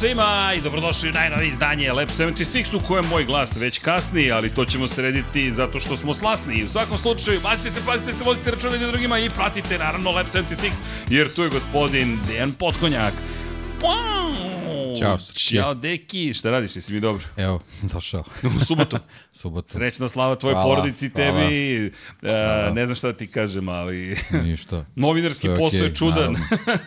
Svima i dobrodošli u najnovije izdanje Lab 76 u kojem moj glas već kasni, ali to ćemo srediti zato što smo slasni. U svakom slučaju, pazite se, pazite se, vozite računa jednim drugima i pratite naravno Lab 76 jer tu je gospodin Dejan Potkonjak. Wow! Ćao, Srki. Ćao, deki. Šta radiš? Jesi mi dobro? Evo, došao. U subotu. Subotu. Srećna slava tvojoj Hvala, porodici, hvala. tebi. E, ne znam šta da ti kažem, ali... Ništa. Novinarski je posao je okej, čudan,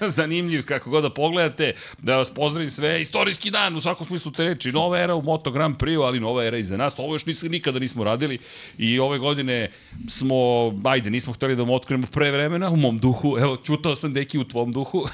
zanimljiv kako god da pogledate. Da vas pozdravim sve, istorijski dan u svakom smislu te reči. Nova era u Moto Grand Prix, ali nova era iza nas. Ovo još nisam, nikada nismo radili i ove godine smo, ajde, nismo hteli da vam otkrijemo pre vremena u mom duhu. Evo, čutao sam deki u tvom duhu.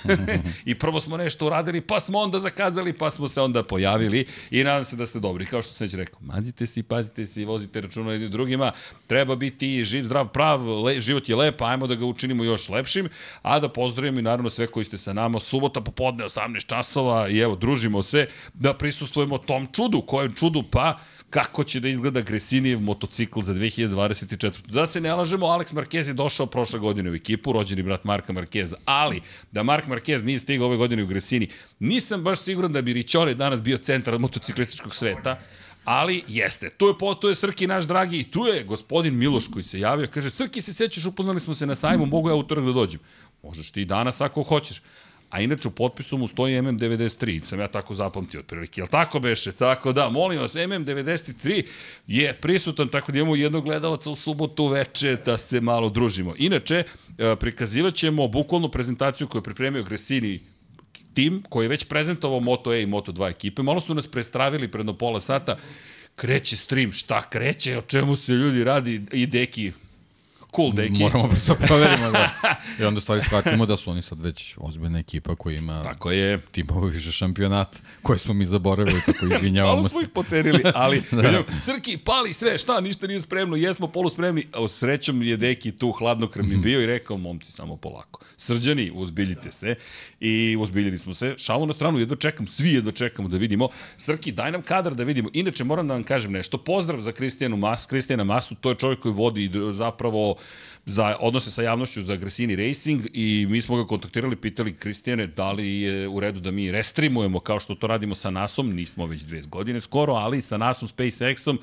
I prvo smo nešto uradili, pa smo onda zakazali, pa smo se onda pojavili i nadam se da ste dobri. Kao što sam već rekao, mazite se, pazite se, vozite računa jednim drugima. Treba biti živ, zdrav, prav, le, život je lep, ajmo da ga učinimo još lepšim, a da pozdravim i naravno sve koji ste sa nama. Subota popodne 18 časova i evo, družimo se da prisustvujemo tom čudu. Kojem čudu? Pa kako će da izgleda Gresinijev motocikl za 2024. Da se ne lažemo, Alex Marquez je došao prošle godine u ekipu, rođeni brat Marka Marqueza, ali da Mark Marquez nije stigao ove godine u Gresini, nisam baš siguran da bi Ričore danas bio centar motociklističkog sveta, ali jeste. Tu je, po, tu je Srki naš dragi i tu je gospodin Miloš koji se javio. Kaže, Srki se sećaš, upoznali smo se na sajmu, mogu ja utorak da dođem. Možeš ti danas ako hoćeš. A inače u potpisu mu stoji MM93, sam ja tako zapamtio otprilike. Jel tako beše? Tako da, molim vas, MM93 je prisutan, tako da imamo jednog gledalca u subotu veče da se malo družimo. Inače, e, prikazivat ćemo bukvalnu prezentaciju koju je pripremio Gresini tim koji je već prezentovao Moto E i Moto 2 ekipe. Malo su nas prestravili predno pola sata. Kreće stream, šta kreće, o čemu se ljudi radi i deki cool deki. Moramo da se proverimo da. I onda stvari shvatimo da su oni sad već ozbiljna ekipa koja ima Tako je. timova više šampionat koje smo mi zaboravili, tako izvinjavamo Malo se. smo ih pocenili, ali da. Srki, pali sve, šta, ništa nije spremno, jesmo poluspremni, a srećom je Deki tu hladnokrvni bio i rekao, momci, samo polako. Srđani, uzbiljite se i uzbiljili smo se. Šalu na stranu, jedva čekam, svi jedva čekamo da vidimo. Srki, daj nam kadar da vidimo. Inače, moram da vam kažem nešto. Pozdrav za Kristijanu Mas, Kristijana Masu, to je čovjek koji vodi zapravo za odnose sa javnošću za Gresini Racing i mi smo ga kontaktirali, pitali Kristijane da li je u redu da mi restreamujemo kao što to radimo sa NASom, nismo već dve godine skoro, ali sa NASom, SpaceX-om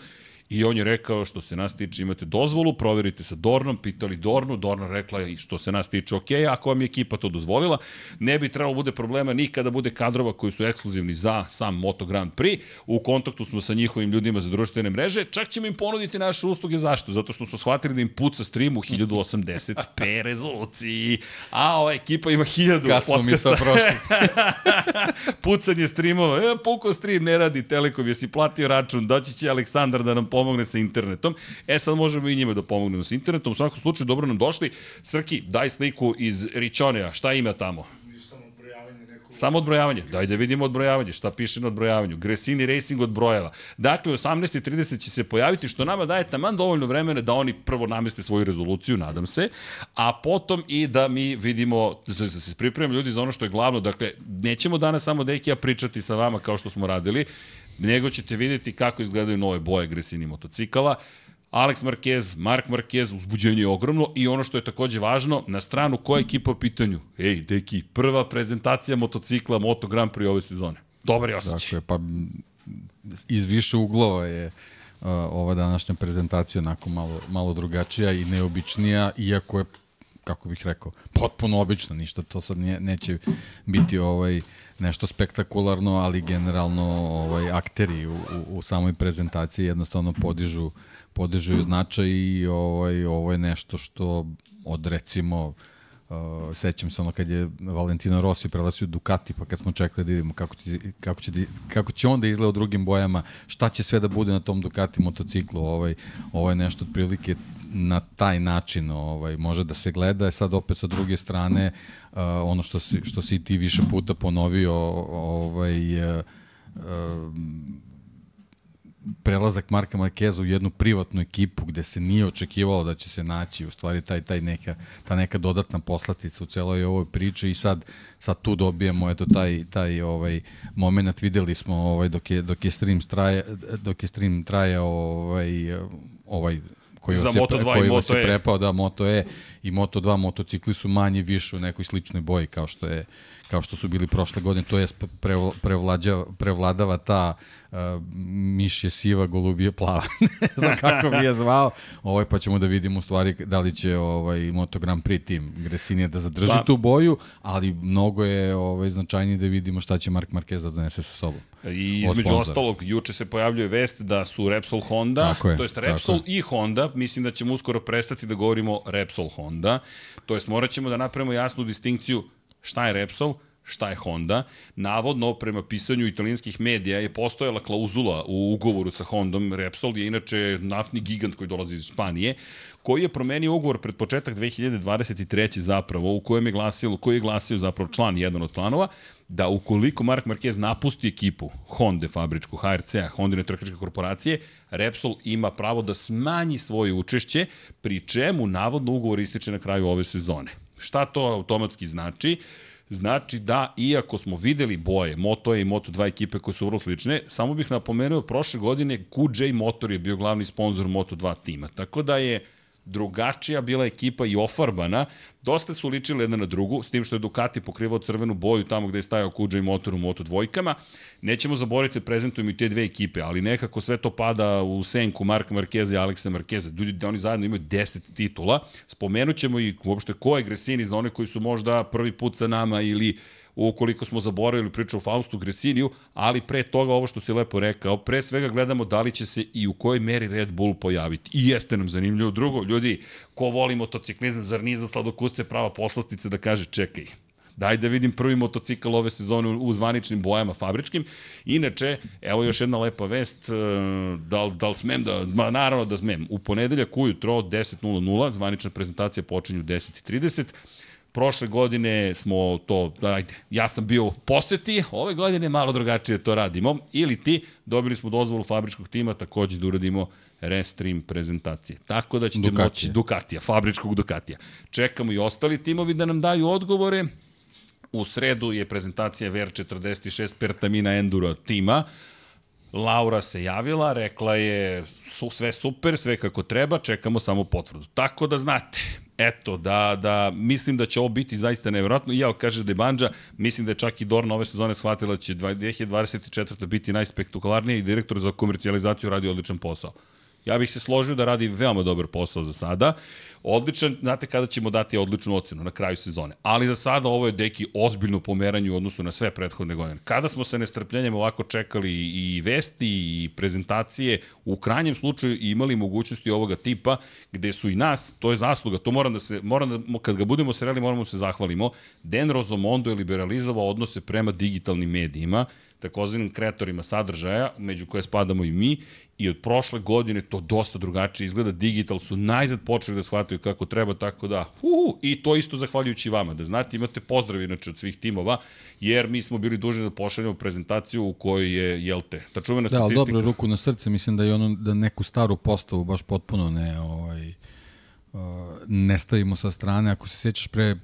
I on je rekao što se nas tiče imate dozvolu, proverite sa Dornom, pitali Dornu, Dorna rekla i što se nas tiče ok, ako vam je ekipa to dozvolila, ne bi trebalo bude problema ni kada bude kadrova koji su ekskluzivni za sam Moto Grand Prix, u kontaktu smo sa njihovim ljudima za društvene mreže, čak ćemo im ponuditi naše usluge, zašto? Zato što su shvatili da im puca stream u 1080p rezoluciji, a ova ekipa ima 1000 Kad smo mi to prošli? pucanje streamova, e, puko stream ne radi Telekom, jesi platio račun, doći će Aleksandar da nam pomogne sa internetom. E sad možemo i njima da pomognemo sa internetom. U svakom slučaju dobro nam došli. Srki, daj sliku iz Ričonea. Šta ima tamo? Samo odbrojavanje. Daj da vidimo odbrojavanje. Šta piše na odbrojavanju? Gresini Racing odbrojava. Dakle, u 18.30 će se pojaviti, što nama daje taman dovoljno vremena da oni prvo nameste svoju rezoluciju, nadam se, a potom i da mi vidimo, da se pripremimo ljudi za ono što je glavno. Dakle, nećemo danas samo deki ja pričati sa vama kao što smo radili, nego ćete vidjeti kako izgledaju nove boje Gresini motocikala. Alex Marquez, Mark Marquez, uzbuđenje je ogromno i ono što je takođe važno, na stranu koja ekipa u pitanju? Ej, deki, prva prezentacija motocikla Moto Grand Prix ove sezone. Dobar je osjećaj. Dakle, pa iz više uglova je uh, ova današnja prezentacija onako malo, malo drugačija i neobičnija, iako je kako bih rekao, potpuno obično, ništa to sad nije, neće biti ovaj nešto spektakularno, ali generalno ovaj akteri u, u, u samoj prezentaciji jednostavno podižu podižu značaj i ovaj ovo je nešto što od recimo Uh, sećam se ono kad je Valentino Rossi prelazio Ducati, pa kad smo čekali da vidimo kako će, kako će, da- kako će onda izgleda u drugim bojama, šta će sve da bude na tom Ducati motociklu, ovaj, ovo je nešto otprilike na taj način ovaj može da se gleda, sad opet sa druge strane uh, ono što si, što si ti više puta ponovio ovaj uh, uh, prelazak Marka Markeza u jednu privatnu ekipu gde se nije očekivalo da će se naći u stvari taj taj neka ta neka dodatna poslatica u celoj ovoj priči. I sad sad tu dobijemo eto taj taj ovaj momenat videli smo ovaj dok je dok je stream traje dok je stream trajao ovaj ovaj koji Za vas je, Moto2 i koji vas Moto je prepao da Moto E i Moto2 motocikli su manje više u nekoj sličnoj boji kao što je kao što su bili prošle godine, to je prevladava ta uh, mišje siva, golubije plava. ne znam kako bi je zvao. Ovaj, pa ćemo da vidimo u stvari da li će ovaj, Moto Grand Prix tim Gresinija da zadrži pa. tu boju, ali mnogo je ovaj, značajnije da vidimo šta će Mark Marquez da donese sa sobom. I između ostalog, juče se pojavljuje vest da su Repsol Honda, je, to jest Repsol i Honda, mislim da ćemo uskoro prestati da govorimo Repsol Honda, to jest morat ćemo da napravimo jasnu distinkciju šta je Repsol, šta je Honda. Navodno, prema pisanju italijanskih medija, je postojala klauzula u ugovoru sa Hondom. Repsol je inače naftni gigant koji dolazi iz Španije, koji je promenio ugovor pred početak 2023. zapravo, u kojem je glasio, koji je glasio zapravo član, jedan od članova, da ukoliko Mark Marquez napusti ekipu Honda fabričku, HRC-a, Honda trkačke korporacije, Repsol ima pravo da smanji svoje učešće, pri čemu navodno ugovor ističe na kraju ove sezone. Šta to automatski znači? Znači da, iako smo videli boje Moto E i Moto 2 ekipe koje su vrlo slične, samo bih napomenuo, prošle godine QJ Motor je bio glavni sponsor Moto 2 tima. Tako da je drugačija bila ekipa i ofarbana, dosta su ličile jedna na drugu, s tim što je Ducati pokrivao crvenu boju tamo gde je stajao Kuđa i motor u Moto dvojkama. Nećemo zaboraviti prezentujemo i te dve ekipe, ali nekako sve to pada u senku Marka Markeza i Aleksa Markeza. Ljudi, da oni zajedno imaju 10 titula. Spomenut ćemo i uopšte ko je Gresini za one koji su možda prvi put sa nama ili ukoliko smo zaboravili priču o Faustu Gresiniju, ali pre toga ovo što si lepo rekao, pre svega gledamo da li će se i u kojoj meri Red Bull pojaviti. I jeste nam zanimljivo. Drugo, ljudi, ko voli motociklizam, zar nije za sladokuste prava poslastica da kaže čekaj, daj da vidim prvi motocikl ove sezone u zvaničnim bojama fabričkim. Inače, evo još jedna lepa vest, e, da li, da li smem da, ma naravno da smem, u ponedeljak ujutro 10.00, zvanična prezentacija počinju 10.30, Prošle godine smo to, ajde, ja sam bio u poseti, ove godine malo drugačije to radimo. Ili ti, dobili smo dozvolu fabričkog tima takođe da uradimo restream prezentacije. Tako da ćete Ducatija. moći Ducatija, fabričkog Ducatija. Čekamo i ostali timovi da nam daju odgovore. U sredu je prezentacija VR46 Pertamina Enduro tima. Laura se javila, rekla je su, sve super, sve kako treba, čekamo samo potvrdu. Tako da znate, eto, da, da mislim da će ovo biti zaista nevjerojatno. I ja kaže Banđa, mislim da je čak i Dorna ove sezone shvatila da će 2024. biti najspektakularniji i direktor za komercijalizaciju radi odličan posao. Ja bih se složio da radi veoma dobar posao za sada. Odličan, znate kada ćemo dati odličnu ocenu na kraju sezone. Ali za sada ovo je deki ozbiljno pomeranje u odnosu na sve prethodne godine. Kada smo se nestrpljenjem ovako čekali i vesti i prezentacije, u krajnjem slučaju imali mogućnosti ovoga tipa gde su i nas, to je zasluga, to moram da se, moram da, kad ga budemo sreli moramo da se zahvalimo. Den Rozomondo je liberalizovao odnose prema digitalnim medijima, takozvanim kreatorima sadržaja, među koje spadamo i mi, i od prošle godine to dosta drugačije izgleda. Digital su najzad počeli da shvataju kako treba, tako da, uh, i to isto zahvaljujući vama. Da znate, imate pozdrav inače od svih timova, jer mi smo bili dužni da pošaljemo prezentaciju u kojoj je, jel te, ta čuvena statistika. Da, dobro, ruku na srce, mislim da je ono, da neku staru postavu baš potpuno ne, ovaj, uh, ne stavimo sa strane. Ako se sjećaš pre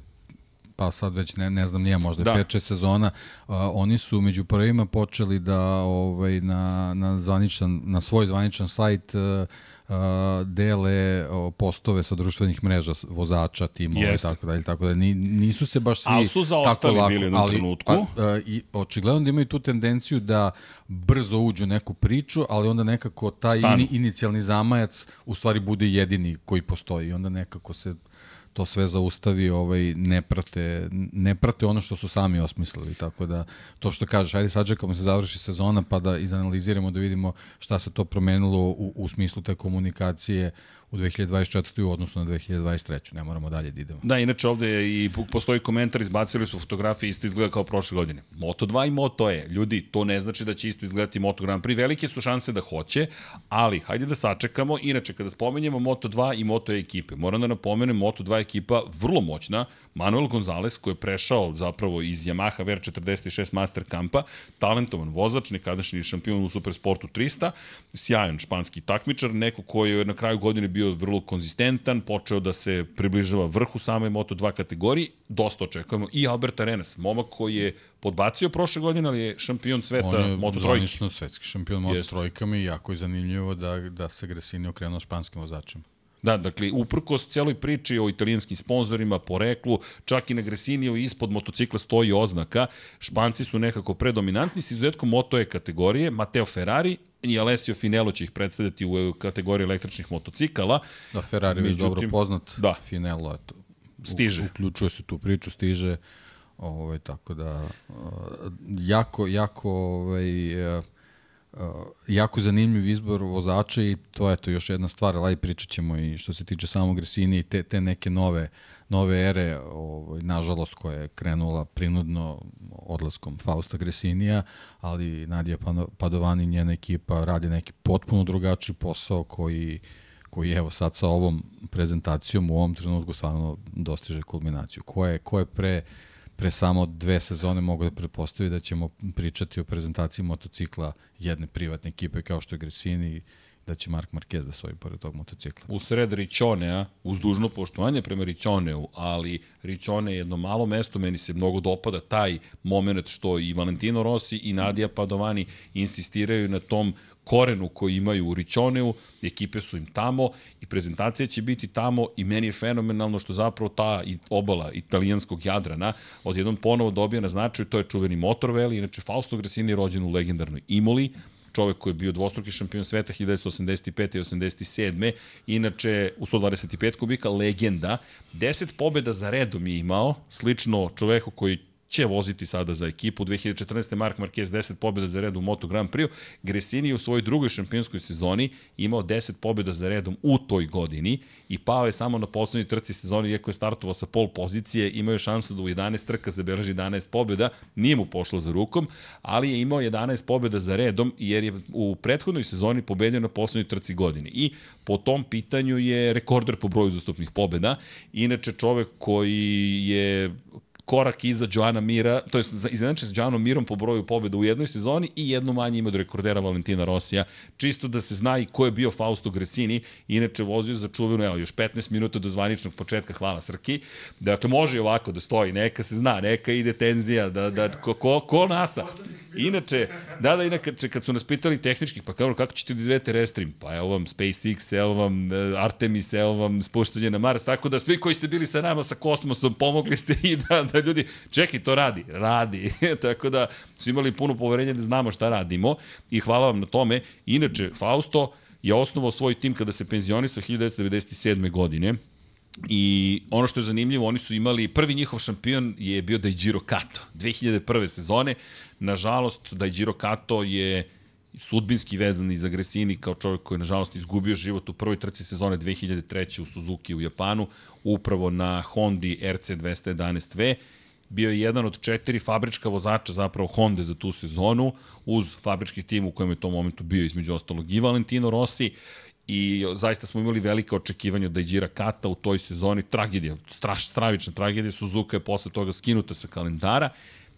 pa sad već ne, ne znam nije možda da. 5-6 sezona, a, oni su među prvima počeli da ovaj na na zvaničan na svoj zvaničan sajt a, a, dele postove sa društvenih mreža vozača, timova i tako dalje, tako da nisu se baš svi ali su tako lako, bili na ali, trenutku. Pa, a, i očigledno da imaju tu tendenciju da brzo uđu neku priču, ali onda nekako taj ini, inicijalni zamajac u stvari bude jedini koji postoji i onda nekako se to sve zaustavi, ovaj, ne, prate, ne prate ono što su sami osmislili. Tako da, to što kažeš, ajde sad čekamo se završi sezona pa da izanaliziramo, da vidimo šta se to promenilo u, u smislu te komunikacije u 2024. u odnosu na 2023. Ne moramo dalje da idemo. Da, inače ovde je i postoji komentar, izbacili su fotografije, isto izgleda kao prošle godine. Moto 2 i Moto E. Ljudi, to ne znači da će isto izgledati Moto Grand Prix. Velike su šanse da hoće, ali hajde da sačekamo. Inače, kada spomenjemo Moto 2 i Moto E ekipe, moram da napomenem Moto 2 ekipa vrlo moćna, Manuel Gonzalez koji je prešao zapravo iz Yamaha VR46 Master Kampa, talentovan vozač, nekadašnji šampion u Supersportu 300, sjajan španski takmičar, neko koji je na kraju godine bio vrlo konzistentan, počeo da se približava vrhu same Moto2 kategoriji, dosta očekujemo. I Albert Arenas, momak koji je podbacio prošle godine, ali je šampion sveta Moto trojke. On je zvanično svetski šampion Moto trojkama i jako je zanimljivo da, da se Gresini okrenuo španskim vozačima. Da, dakle, uprkos celoj priči o italijanskim sponsorima, poreklu, čak i na Gresiniju ispod motocikla stoji oznaka. Španci su nekako predominantni, s izuzetkom Moto E kategorije, Matteo Ferrari i Alessio Finello će ih predstavljati u kategoriji električnih motocikala. Da, Ferrari je dobro poznat. Da. Finello, eto. Stiže. Uključuje se tu priču, stiže. Ovaj, tako da, uh, jako, jako, ovaj, Uh, jako zanimljiv izbor vozača i to je to još jedna stvar, ali pričat ćemo i što se tiče samog Gresini i te, te neke nove, nove ere, ovaj, nažalost, koja je krenula prinudno odlaskom Fausta Gresinija, ali Nadija Padovani i njena ekipa radi neki potpuno drugačiji posao koji koji evo sad sa ovom prezentacijom u ovom trenutku stvarno dostiže kulminaciju. Ko je, ko je pre pre samo dve sezone mogu da pretpostavi da ćemo pričati o prezentaciji motocikla jedne privatne ekipe kao što je Gresini da će Mark Marquez da svoji pored tog motocikla. U sred Ričonea, uz dužno poštovanje prema Ričoneu, ali Ričone je jedno malo mesto, meni se mnogo dopada taj moment što i Valentino Rossi i Nadija Padovani insistiraju na tom korenu koji imaju u Ričoneu, ekipe su im tamo i prezentacija će biti tamo i meni je fenomenalno što zapravo ta obala italijanskog Jadrana odjednom ponovo dobija na značaju, to je čuveni Motorveli, inače Fausto Gresini je rođen u legendarnoj Imoli, čovek koji je bio dvostruki šampion sveta 1985. i 87. Inače, u 125 kubika, legenda. 10 pobjeda za redom je imao, slično čoveku koji će voziti sada za ekipu. 2014. Mark Marquez 10 pobjeda za redom u Moto Grand Prix. Gresini u svojoj drugoj šampionskoj sezoni imao 10 pobjeda za redom u toj godini i pao je samo na poslednjoj trci sezoni, iako je startovao sa pol pozicije, imao je šansu da u 11 trka zabeleži 11 pobjeda, nije mu pošlo za rukom, ali je imao 11 pobjeda za redom, jer je u prethodnoj sezoni pobedio na poslednjoj trci godine. I po tom pitanju je rekorder po broju zastupnih pobjeda. Inače, čovek koji je korak iza Joana Mira, to je iznenačen sa Joanom Mirom po broju pobjeda u jednoj sezoni i jednu manje ima od rekordera Valentina Rosija, čisto da se zna i ko je bio Fausto Gresini, inače vozio za čuvenu, evo, još 15 minuta do zvaničnog početka, hvala Srki. Dakle, može ovako da stoji, neka se zna, neka ide tenzija, da, da, ko, ko, ko nasa. Inače, da, da, inače, kad su nas pitali tehničkih, pa kao, kako ćete da izvedete Restream? Pa evo vam SpaceX, evo vam e, Artemis, evo vam spuštanje na Mars, tako da svi koji ste bili sa nama sa kosmosom, pomogli ste i da, da ljudi, čekaj, to radi, radi. tako da su imali puno poverenja da znamo šta radimo i hvala vam na tome. Inače, Fausto je osnovao svoj tim kada se penzionisao 1997. godine I ono što je zanimljivo, oni su imali, prvi njihov šampion je bio Daijiro Kato, 2001. sezone. Nažalost, Daijiro Kato je sudbinski vezan iz Agresini kao čovjek koji je nažalost izgubio život u prvoj trci sezone 2003. u Suzuki u Japanu, upravo na Hondi RC211V. Bio je jedan od četiri fabrička vozača zapravo Honda za tu sezonu, uz fabrički tim u kojem je u tom momentu bio između ostalog i Valentino Rossi i zaista smo imali velike očekivanja od Daijira Kata u toj sezoni. Tragedija, straš, stravična tragedija. Suzuka je posle toga skinuta sa kalendara.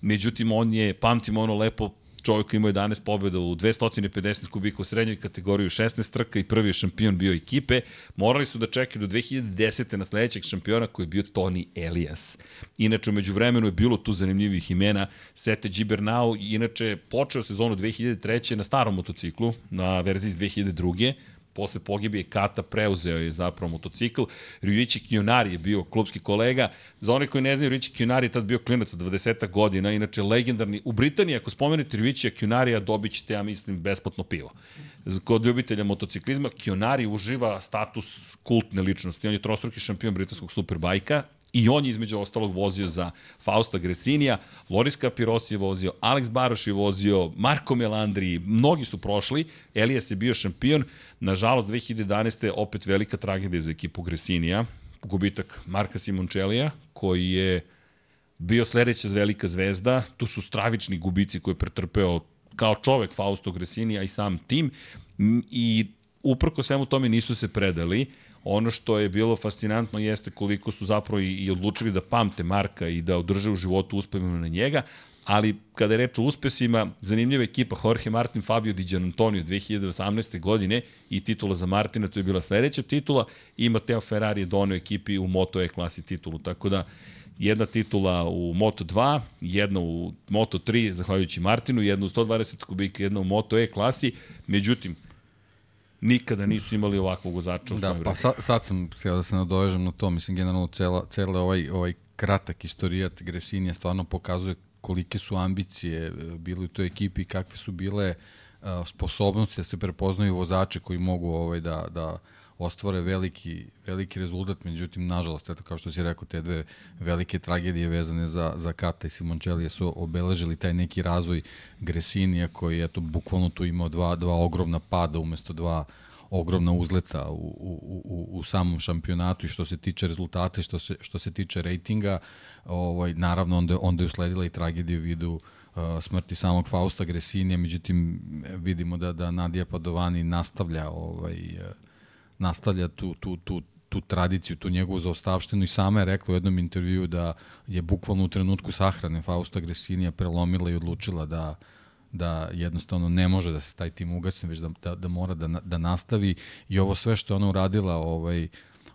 Međutim, on je, pamtimo ono lepo, čovjek koji ima 11 pobjeda u 250 kubika u srednjoj kategoriji, 16 trka i prvi šampion bio ekipe. Morali su da čekaju do 2010. na sledećeg šampiona koji je bio Toni Elias. Inače, umeđu vremenu je bilo tu zanimljivih imena. Sete Gibernau, inače, počeo sezonu 2003. na starom motociklu, na verziji iz 2002 posle pogibije Kata preuzeo je zapravo motocikl. Ryuichi Kiyonari je bio klubski kolega. Za one koji ne znaju, Ryuichi Kiyonari je tad bio klinac od 20 godina, inače legendarni. U Britaniji, ako spomenete Ryuichi Kiyonari, dobit ćete, ja mislim, besplatno pivo. Kod ljubitelja motociklizma, Kiyonari uživa status kultne ličnosti. On je trostruki šampion britanskog superbajka I on je između ostalog vozio za Fausta Gresinija, Loris Capiros je vozio, Alex Baroš je vozio, Marko Melandri, mnogi su prošli, Elijas je bio šampion, nažalost 2011. opet velika tragedija za ekipu Gresinija, gubitak Marka Simončelija, koji je bio sledeća velika zvezda, tu su stravični gubici koje je pretrpeo kao čovek Fausto Gresinija i sam tim. I uprko svemu tome nisu se predali, Ono što je bilo fascinantno jeste koliko su zapravo i, i odlučili da pamte Marka i da održe u životu uspomenu na njega, ali kada je reč o uspesima, zanimljiva ekipa Jorge Martin Fabio Di Gianantonio 2018. godine i titula za Martina, to je bila sledeća titula i Mateo Ferrari je donio ekipi u Moto E klasi titulu, tako da jedna titula u Moto 2, jedna u Moto 3, zahvaljujući Martinu, jedna u 120 kubika, jedna u Moto E klasi, međutim, nikada nisu imali ovakvog vozača u Da, pa sad, sad sam htio da se nadovežem na to, mislim, generalno cela, cela ovaj, ovaj kratak istorijat Gresinija stvarno pokazuje kolike su ambicije e, bile u toj ekipi i kakve su bile uh, sposobnosti da se prepoznaju vozače koji mogu ovaj, da, da ostvare veliki, veliki rezultat, međutim, nažalost, eto, kao što si rekao, te dve velike tragedije vezane za, za Kata i Simončelije su obeležili taj neki razvoj Gresinija koji, eto, bukvalno tu imao dva, dva ogromna pada umesto dva ogromna uzleta u, u, u, u samom šampionatu i što se tiče rezultata što se, što se tiče rejtinga, ovaj, naravno onda, onda je usledila i tragedija u vidu uh, smrti samog Fausta Gresinija, međutim vidimo da da Nadija Padovani nastavlja ovaj uh, nastavlja tu, tu, tu, tu tradiciju, tu njegovu zaostavštinu i sama je rekla u jednom intervju da je bukvalno u trenutku sahrane Fausta Gresinija prelomila i odlučila da da jednostavno ne može da se taj tim ugasne, već da, da, da mora da, da nastavi. I ovo sve što ona uradila ovaj,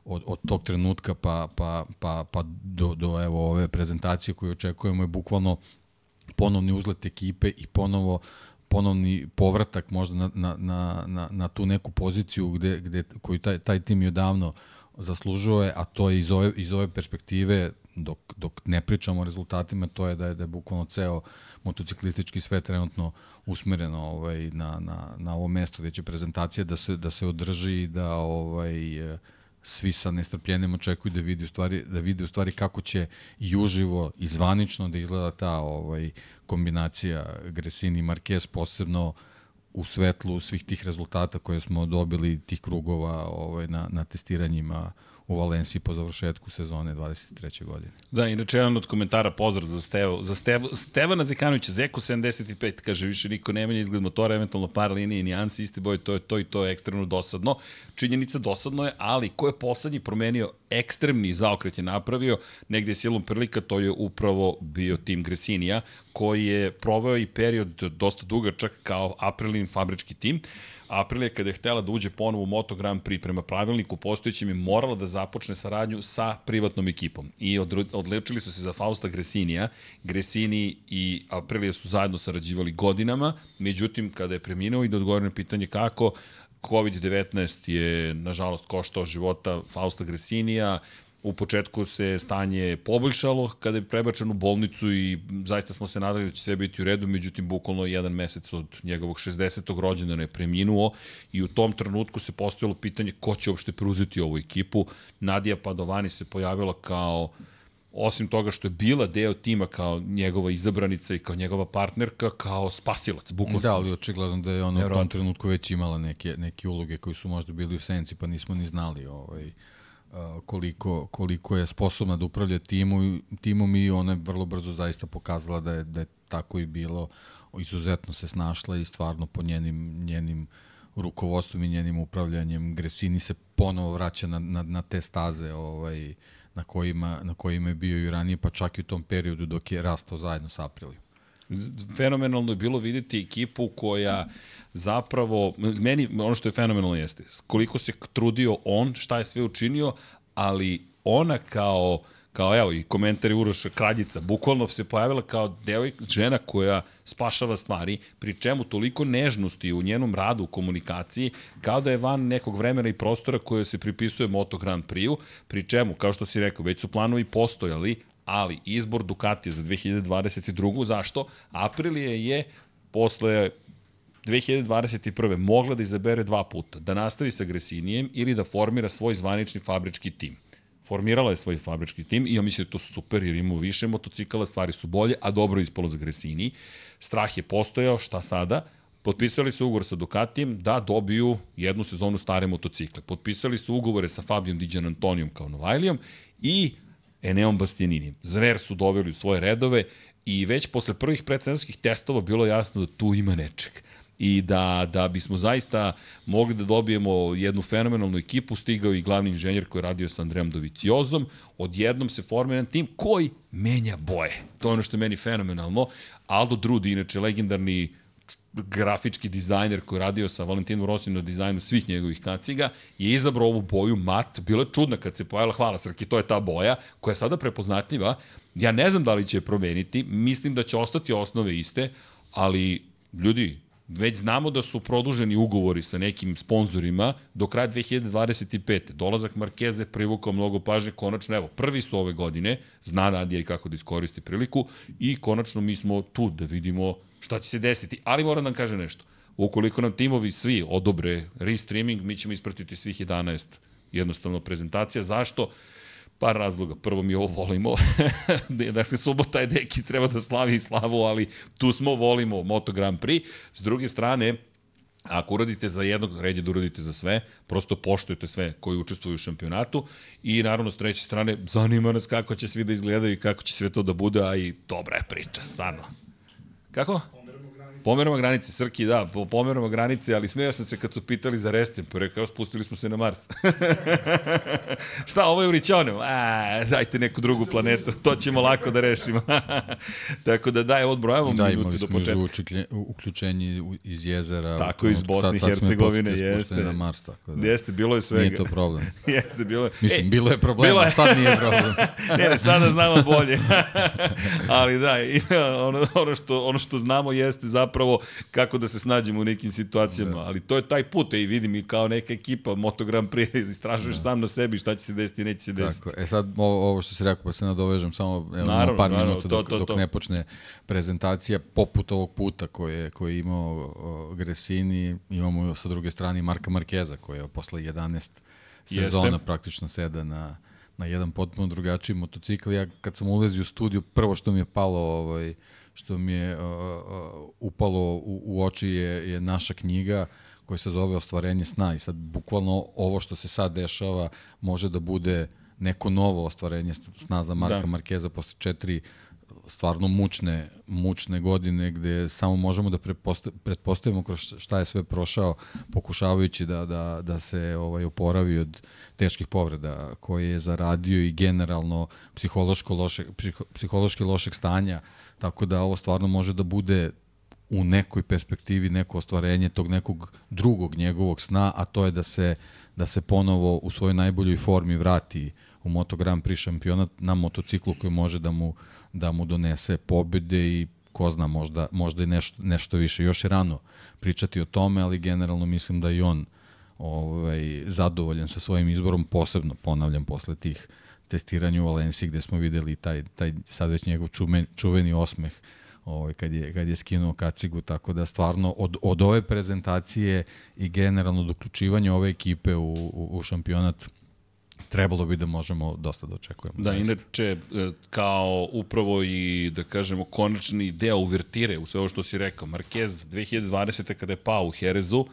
od, od tog trenutka pa, pa, pa, pa do, do evo, ove prezentacije koju očekujemo je bukvalno ponovni uzlet ekipe i ponovo ponovni povratak možda na, na, na, na, na tu neku poziciju gde, gde, koju taj, taj tim je odavno zaslužuje, a to je iz ove, iz ove perspektive, dok, dok ne pričamo o rezultatima, to je da je, da je bukvalno ceo motociklistički svet trenutno usmereno ovaj, na, na, na ovo mesto gde će prezentacija da se, da se održi i da ovaj, svi sa nestrpljenjem očekuju da vidi u stvari da vidi u stvari kako će i uživo i zvanično da izgleda ta ovaj kombinacija Gresini i Marquez posebno u svetlu svih tih rezultata koje smo dobili tih krugova ovaj na na testiranjima u Valenciji po završetku sezone 23. godine. Da, inače jedan od komentara pozdrav za Stevo, za Stevo, Stevana Zekanovića, Zeko 75, kaže više niko ne menja izgled motora, eventualno par linije, nijansi, isti boj, to je to i to je ekstremno dosadno. Činjenica dosadno je, ali ko je poslednji promenio ekstremni zaokret je napravio, negde je silom prilika, to je upravo bio tim Gresinija, koji je proveo i period dosta dugačak kao Aprilin fabrički tim. Aprilia kada je htela da uđe ponovo u Moto Grand Prix prema pravilniku postojećim je morala da započne saradnju sa privatnom ekipom. I odlečili su se za Fausta Gresinija. Gresini i Aprilia su zajedno sarađivali godinama, međutim kada je preminuo i da odgovorio na pitanje kako, COVID-19 je, nažalost, koštao života Fausta Gresinija, U početku se stanje poboljšalo kada je prebačen u bolnicu i zaista smo se nadali da će sve biti u redu, međutim bukvalno jedan mesec od njegovog 60. rođendana je preminuo i u tom trenutku se postavilo pitanje ko će uopšte preuzeti ovu ekipu. Nadija Padovani se pojavila kao osim toga što je bila deo tima kao njegova izabranica i kao njegova partnerka, kao spasilac, bukvalno. Da, ali očigledno da je ona u tom trenutku već imala neke, neke uloge koji su možda bili u senci, pa nismo ni znali ovaj, koliko, koliko je sposobna da upravlja timu, timom i ona je vrlo brzo zaista pokazala da je, da je tako i bilo. Izuzetno se snašla i stvarno po njenim, njenim rukovodstvom i njenim upravljanjem Gresini se ponovo vraća na, na, na te staze ovaj, na, kojima, na kojima je bio i ranije, pa čak i u tom periodu dok je rastao zajedno sa Aprilijom fenomenalno je bilo videti ekipu koja zapravo, meni ono što je fenomenalno jeste, koliko se trudio on, šta je sve učinio, ali ona kao kao evo i komentari Uroša Kraljica, bukvalno se pojavila kao devojka, žena koja spašava stvari, pri čemu toliko nežnosti u njenom radu, u komunikaciji, kao da je van nekog vremena i prostora koje se pripisuje Moto Grand Prix-u, pri čemu, kao što si rekao, već su planovi postojali, ali izbor Ducatija za 2022. Zašto? Aprilije je posle 2021. mogla da izabere dva puta, da nastavi sa Gresinijem ili da formira svoj zvanični fabrički tim. Formirala je svoj fabrički tim i ja mislim da to super jer imamo više motocikala, stvari su bolje, a dobro je ispalo za Gresini. Strah je postojao, šta sada? Potpisali su ugovor sa Ducatijem da dobiju jednu sezonu stare motocikle. Potpisali su ugovore sa Fabijom Diđan Antonijom kao Novajlijom i Eneom Bastianini. Zver su doveli u svoje redove i već posle prvih predsezonskih testova bilo jasno da tu ima nečeg i da, da bismo zaista mogli da dobijemo jednu fenomenalnu ekipu, stigao i glavni inženjer koji je radio sa Andrejom Doviciozom, odjednom se formira tim koji menja boje. To je ono što je meni fenomenalno. Aldo Drudi, inače legendarni grafički dizajner koji je radio sa Valentinom Rosim na dizajnu svih njegovih kaciga, je izabrao ovu boju mat. Bila je čudna kad se pojavila, hvala Srki, to je ta boja koja je sada prepoznatljiva. Ja ne znam da li će je promeniti, mislim da će ostati osnove iste, ali ljudi, Već znamo da su produženi ugovori sa nekim sponzorima do kraja 2025. Dolazak Markeze privukao mnogo pažnje, konačno, evo, prvi su ove godine, zna Nadija i kako da iskoristi priliku i konačno mi smo tu da vidimo šta će se desiti. Ali moram da vam kažem nešto. Ukoliko nam timovi svi odobre restreaming, mi ćemo ispratiti svih 11 jednostavno prezentacija. Zašto? Par razloga. Prvo mi ovo volimo. dakle, subota je deki, treba da slavi i slavu, ali tu smo, volimo Moto Grand Prix. S druge strane, Ako uradite za jednog, red je da uradite za sve, prosto poštujete sve koji učestvuju u šampionatu i naravno s treće strane zanima nas kako će svi da izgledaju i kako će sve to da bude, a i dobra je priča, stvarno. Kako? Pomeramo granice, Srki, da, pomeramo granice, ali smeo sam se kad su pitali za Restin, pa rekao, spustili smo se na Mars. Šta, ovo je u Ričonem? A, dajte neku drugu planetu, to ćemo lako da rešimo. Tako da daj, odbrojavamo da, minuti do početka. Da, imali smo uključenje iz jezera. Tako, iz Bosne i Hercegovine, jeste. na Mars, tako da. Jeste, bilo je svega. Nije to problem. jeste, bilo je. Mislim, e, bilo je problem, bilo je. sad nije problem. ne, ne, sada znamo bolje. ali da, ono, ono, što, ono što znamo jeste zapravo zapravo kako da se snađemo u nekim situacijama, da. ali to je taj put, i vidim i kao neka ekipa Moto Grand Prix, istražuješ da. sam na sebi šta će se desiti, neće se desiti. Tako, e sad ovo, ovo što se rekao, pa se nadovežem samo evo, naravno, par naravno, minuta dok, to, to. dok ne počne prezentacija, poput ovog puta koje, je, koji je imao o, Gresini, imamo sa druge strane Marka Markeza, koja je posle 11 sezona Jeste. praktično seda na na jedan potpuno drugačiji motocikl. Ja kad sam ulazio u studiju, prvo što mi je palo ovaj, što mi je uh, uh, upalo u, u oči je, je naša knjiga koja se zove Ostvarenje sna i sad bukvalno ovo što se sad dešava može da bude neko novo ostvarenje sna za Marka da. Markeza posle četiri stvarno mučne, mučne godine gde samo možemo da pretpostavimo kroz šta je sve prošao pokušavajući da, da, da se ovaj oporavi od teških povreda koje je zaradio i generalno psihološko loše, psihološki lošeg stanja Tako da ovo stvarno može da bude u nekoj perspektivi neko ostvarenje tog nekog drugog njegovog sna, a to je da se, da se ponovo u svojoj najboljoj formi vrati u Moto Grand Prix šampionat na motociklu koji može da mu, da mu donese pobede i ko zna, možda, možda i nešto, nešto više. Još je rano pričati o tome, ali generalno mislim da i on ovaj, zadovoljan sa svojim izborom, posebno, ponavljam, posle tih testiranju u Valenciji gde smo videli taj, taj sad već njegov čuven, čuveni osmeh ovaj, kad, je, kad je skinuo kacigu, tako da stvarno od, od ove prezentacije i generalno od uključivanja ove ekipe u, u, u šampionat trebalo bi da možemo dosta da očekujemo. Da, inače, e, kao upravo i, da kažemo, konačni deo uvertire u sve ovo što si rekao, Marquez 2020. kada je pao u Herezu,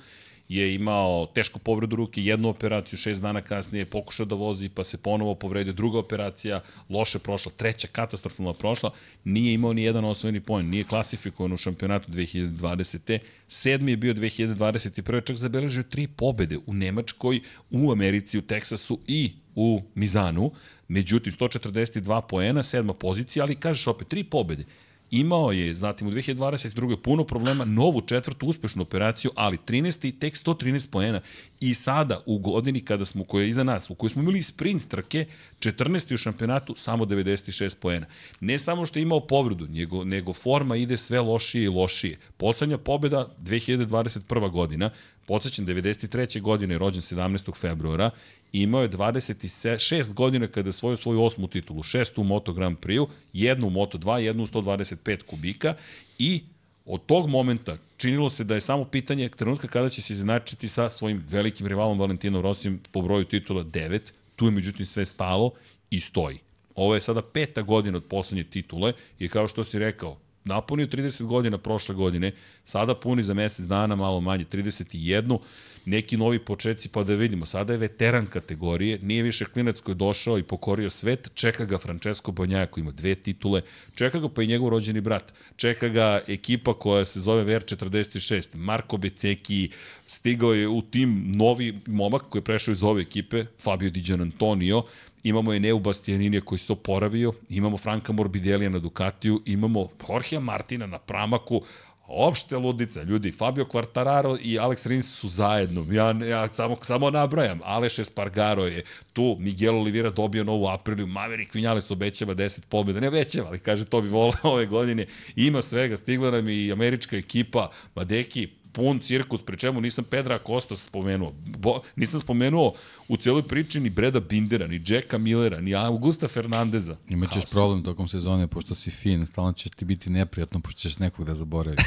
je imao tešku povredu ruke, jednu operaciju, šest dana kasnije je pokušao da vozi, pa se ponovo povredio, druga operacija, loše prošla, treća katastrofalna prošla, nije imao ni jedan osvojeni poen, nije klasifikovan u šampionatu 2020. Sedmi je bio 2021. čak zabeležio tri pobede u Nemačkoj, u Americi, u Teksasu i u Mizanu. Međutim, 142 poena, sedma pozicija, ali kažeš opet, tri pobede. Imao je, zatim u 2022. puno problema, novu četvrtu uspešnu operaciju, ali 13. tek 113 poena. I sada, u godini kada smo, koja je iza nas, u kojoj smo imali sprint trke, 14. u šampionatu, samo 96 poena. Ne samo što je imao povredu, nego, nego forma ide sve lošije i lošije. Poslednja pobeda 2021. godina, Podsećam, 93. godine je rođen 17. februara, imao je 26 godina kada je svojio svoju osmu titulu, šestu u Moto Grand Prix, jednu u Moto 2, jednu u 125 kubika i od tog momenta činilo se da je samo pitanje trenutka kada će se izinačiti sa svojim velikim rivalom Valentinom Rosijem po broju titula 9, tu je međutim sve stalo i stoji. Ovo je sada peta godina od poslednje titule i kao što si rekao, napunio 30 godina prošle godine, sada puni za mesec dana malo manje, 31, neki novi početci pa da vidimo. Sada je veteran kategorije, nije više klinac koji je došao i pokorio svet, čeka ga Francesco Bonjaja koji ima dve titule, čeka ga pa i njegov rođeni brat, čeka ga ekipa koja se zove VR46, Marko Beceki, stigao je u tim novi momak koji je prešao iz ove ekipe, Fabio Di Antonio, imamo Eneu Bastianinija koji se oporavio, imamo Franka Morbidelija na Ducatiju, imamo Jorgea Martina na Pramaku, opšte ludica, ljudi, Fabio Quartararo i Alex Rins su zajedno, ja, ja samo, samo nabrajam, Aleš Espargaro je tu, Miguel Oliveira dobio novu apriliju, Maverick Vinales obećava 10 pobjeda, ne obećava, ali kaže to bi volao ove godine, ima svega, stigla nam i američka ekipa, Madeki, pun cirkus, pri čemu nisam Pedra Costa spomenuo. Bo, nisam spomenuo u cijeloj priči ni Breda Bindera, ni Jacka Millera, ni Augusta Fernandeza. Imaćeš Kao problem tokom sezone, pošto si fin, stalno će ti biti neprijatno, pošto ćeš nekog da zaboraviš.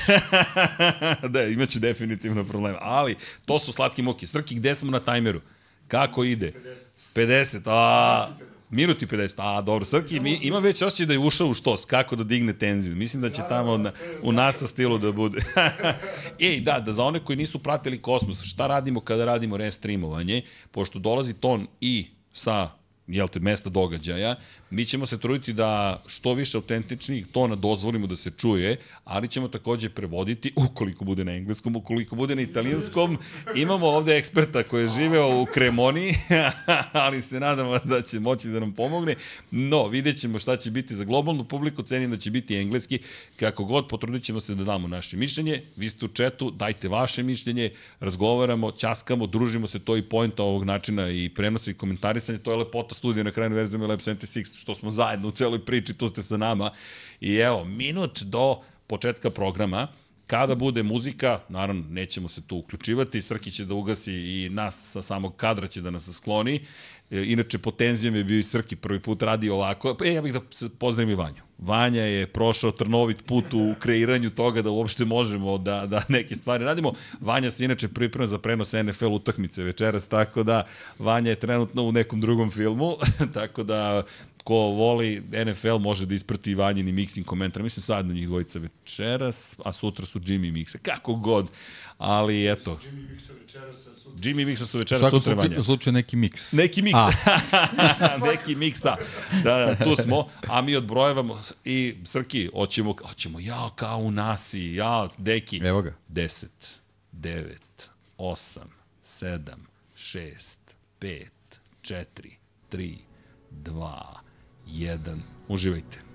da, imaće definitivno problema. Ali, to su slatki muki. Srki, gde smo na tajmeru? Kako ide? 50. 50, a... Minuti 50, a dobro, Srki mi, ima već osjećaj da je ušao u štos, kako da digne tenziju. Mislim da će tamo na, u NASA stilu da bude. Ej, da, da za one koji nisu pratili Kosmos, šta radimo kada radimo restreamovanje, pošto dolazi ton i sa jel te, mesta događaja, mi ćemo se truditi da što više autentičnih tona dozvolimo da se čuje, ali ćemo takođe prevoditi, ukoliko bude na engleskom, ukoliko bude na italijanskom. Imamo ovde eksperta koji je živeo u Kremoni, ali se nadamo da će moći da nam pomogne. No, vidjet ćemo šta će biti za globalnu publiku, cenim da će biti engleski. Kako god, potrudit ćemo se da damo naše mišljenje. Vi ste u četu, dajte vaše mišljenje, razgovaramo, časkamo, družimo se, to i pojenta ovog načina i prenosa i komentarisanja, to je lepota studija na kraju verzijama Lab 76, što smo zajedno u celoj priči, tu ste sa nama. I evo, minut do početka programa, kada bude muzika, naravno nećemo se tu uključivati, Srki će da ugasi i nas sa samog kadra će da nas skloni. E, inače, po tenzijama je bio i Srki prvi put radi ovako. E, ja bih da pozdravim i Vanju. Vanja je prošao trnovit put u kreiranju toga da uopšte možemo da, da neke stvari radimo. Vanja se inače priprema za prenos NFL utakmice večeras, tako da Vanja je trenutno u nekom drugom filmu, tako da ko voli NFL može da isprati Vanjini mixing komentar. Mislim sadno njih dvojica večeras, a sutra su Jimmy Mixa. Kako god. Ali eto. Jimmy Mixa večeras, a sutra. Jimmy Mixa su U večeras, svakom sutra Vanja. slučaju, slučaju neki miks. Neki miks. Neki miksa. Da, da, tu smo. A mi odbrojevamo i Srki, hoćemo, hoćemo ja kao u nasi, ja, deki. Evo ga. 10, 9, 8, 7, 6, 5, 4, 3, 2, 1. Uživajte.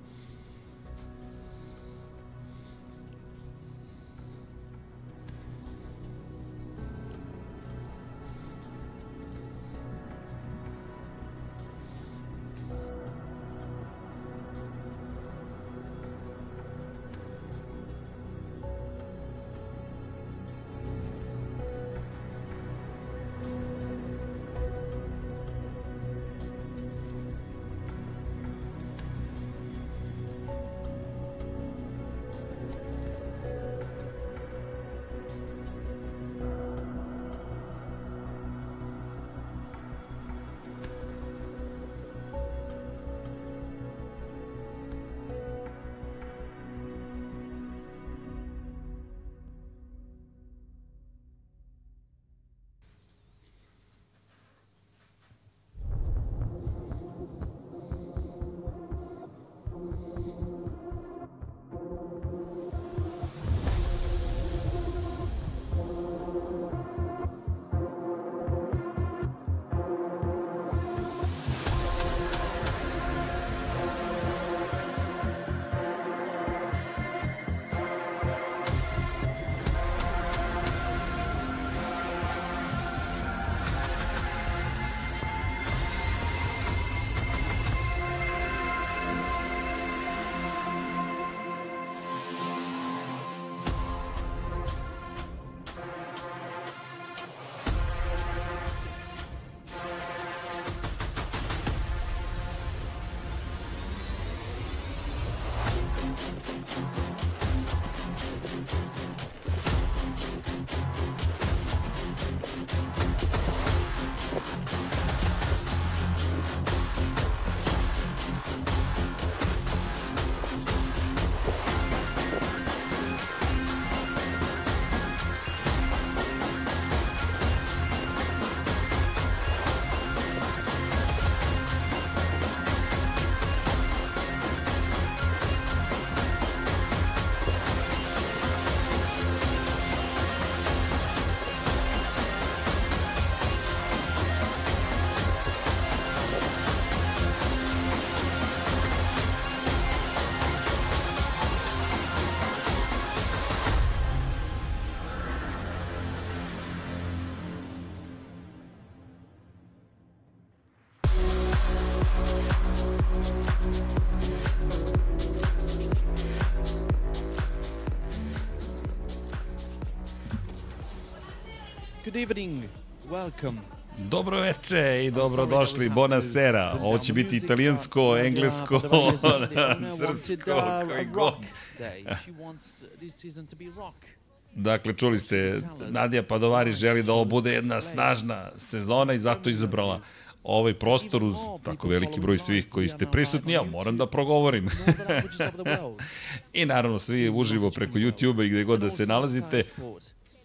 Good evening. Welcome. Dobro veče i dobrodošli, bonasera. Ovo će biti italijansko, englesko, srpsko, koji god. Dakle, čuli ste, Nadija Padovari želi da ovo bude jedna snažna sezona i zato izabrala ovaj prostor uz tako veliki broj svih koji ste prisutni, ja moram da progovorim. I naravno svi uživo preko YouTube-a i gde god da se nalazite,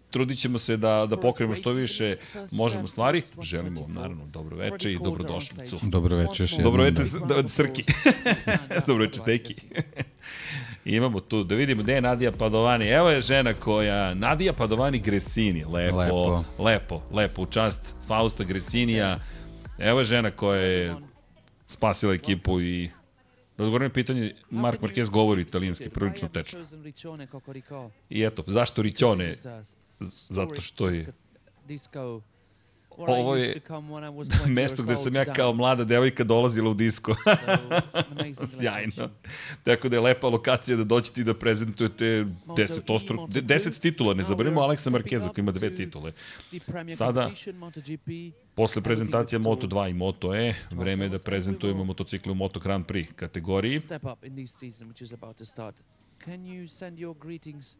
trudit ćemo se da, da pokrenemo što više možemo stvari. Želimo vam naravno dobro veče i dobrodošlicu. Dobro veče još jednom. Dobro veče, da, Srki. dobro veče, Steki. I imamo tu, da vidimo gde je Nadija Padovani. Evo je žena koja, Nadija Padovani Gresini, lepo, lepo, lepo, lepo u čast Fausta Gresinija. Evo je žena koja je spasila ekipu i Da odgovorim pitanje, Mark Marquez govori italijanski prilično tečno. I eto, zašto Riccione? Zato što je ovo je mesto gde sam ja kao mlada devojka dolazila u disko. Sjajno. Tako da je lepa lokacija da doćete i da prezentujete 10, ostru, 10 titula. Ne zaboravimo Aleksa Markeza koji ima dve titule. Sada, posle prezentacija Moto2 i Moto E, vreme je da prezentujemo motocikle u Moto Grand Prix kategoriji. Can you send your greetings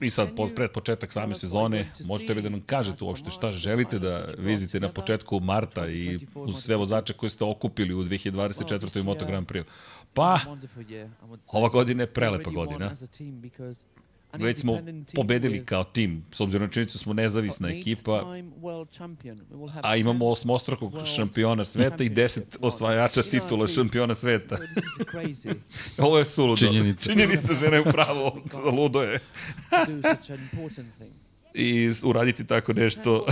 I sad, pod, pred početak same sezone, možete li da nam kažete uopšte šta želite da vidite na početku marta i uz sve vozače koje ste okupili u 2024. Moto Grand Prix? Pa, ova godina je prelepa godina. Već smo pobedili kao tim, s obzirom na činjenicu smo nezavisna ekipa, a imamo osmostrokog šampiona sveta i deset osvajača titula šampiona sveta. Ovo je suludo. Činjenica. Činjenica, žena je upravo, ludo je. I uraditi tako nešto,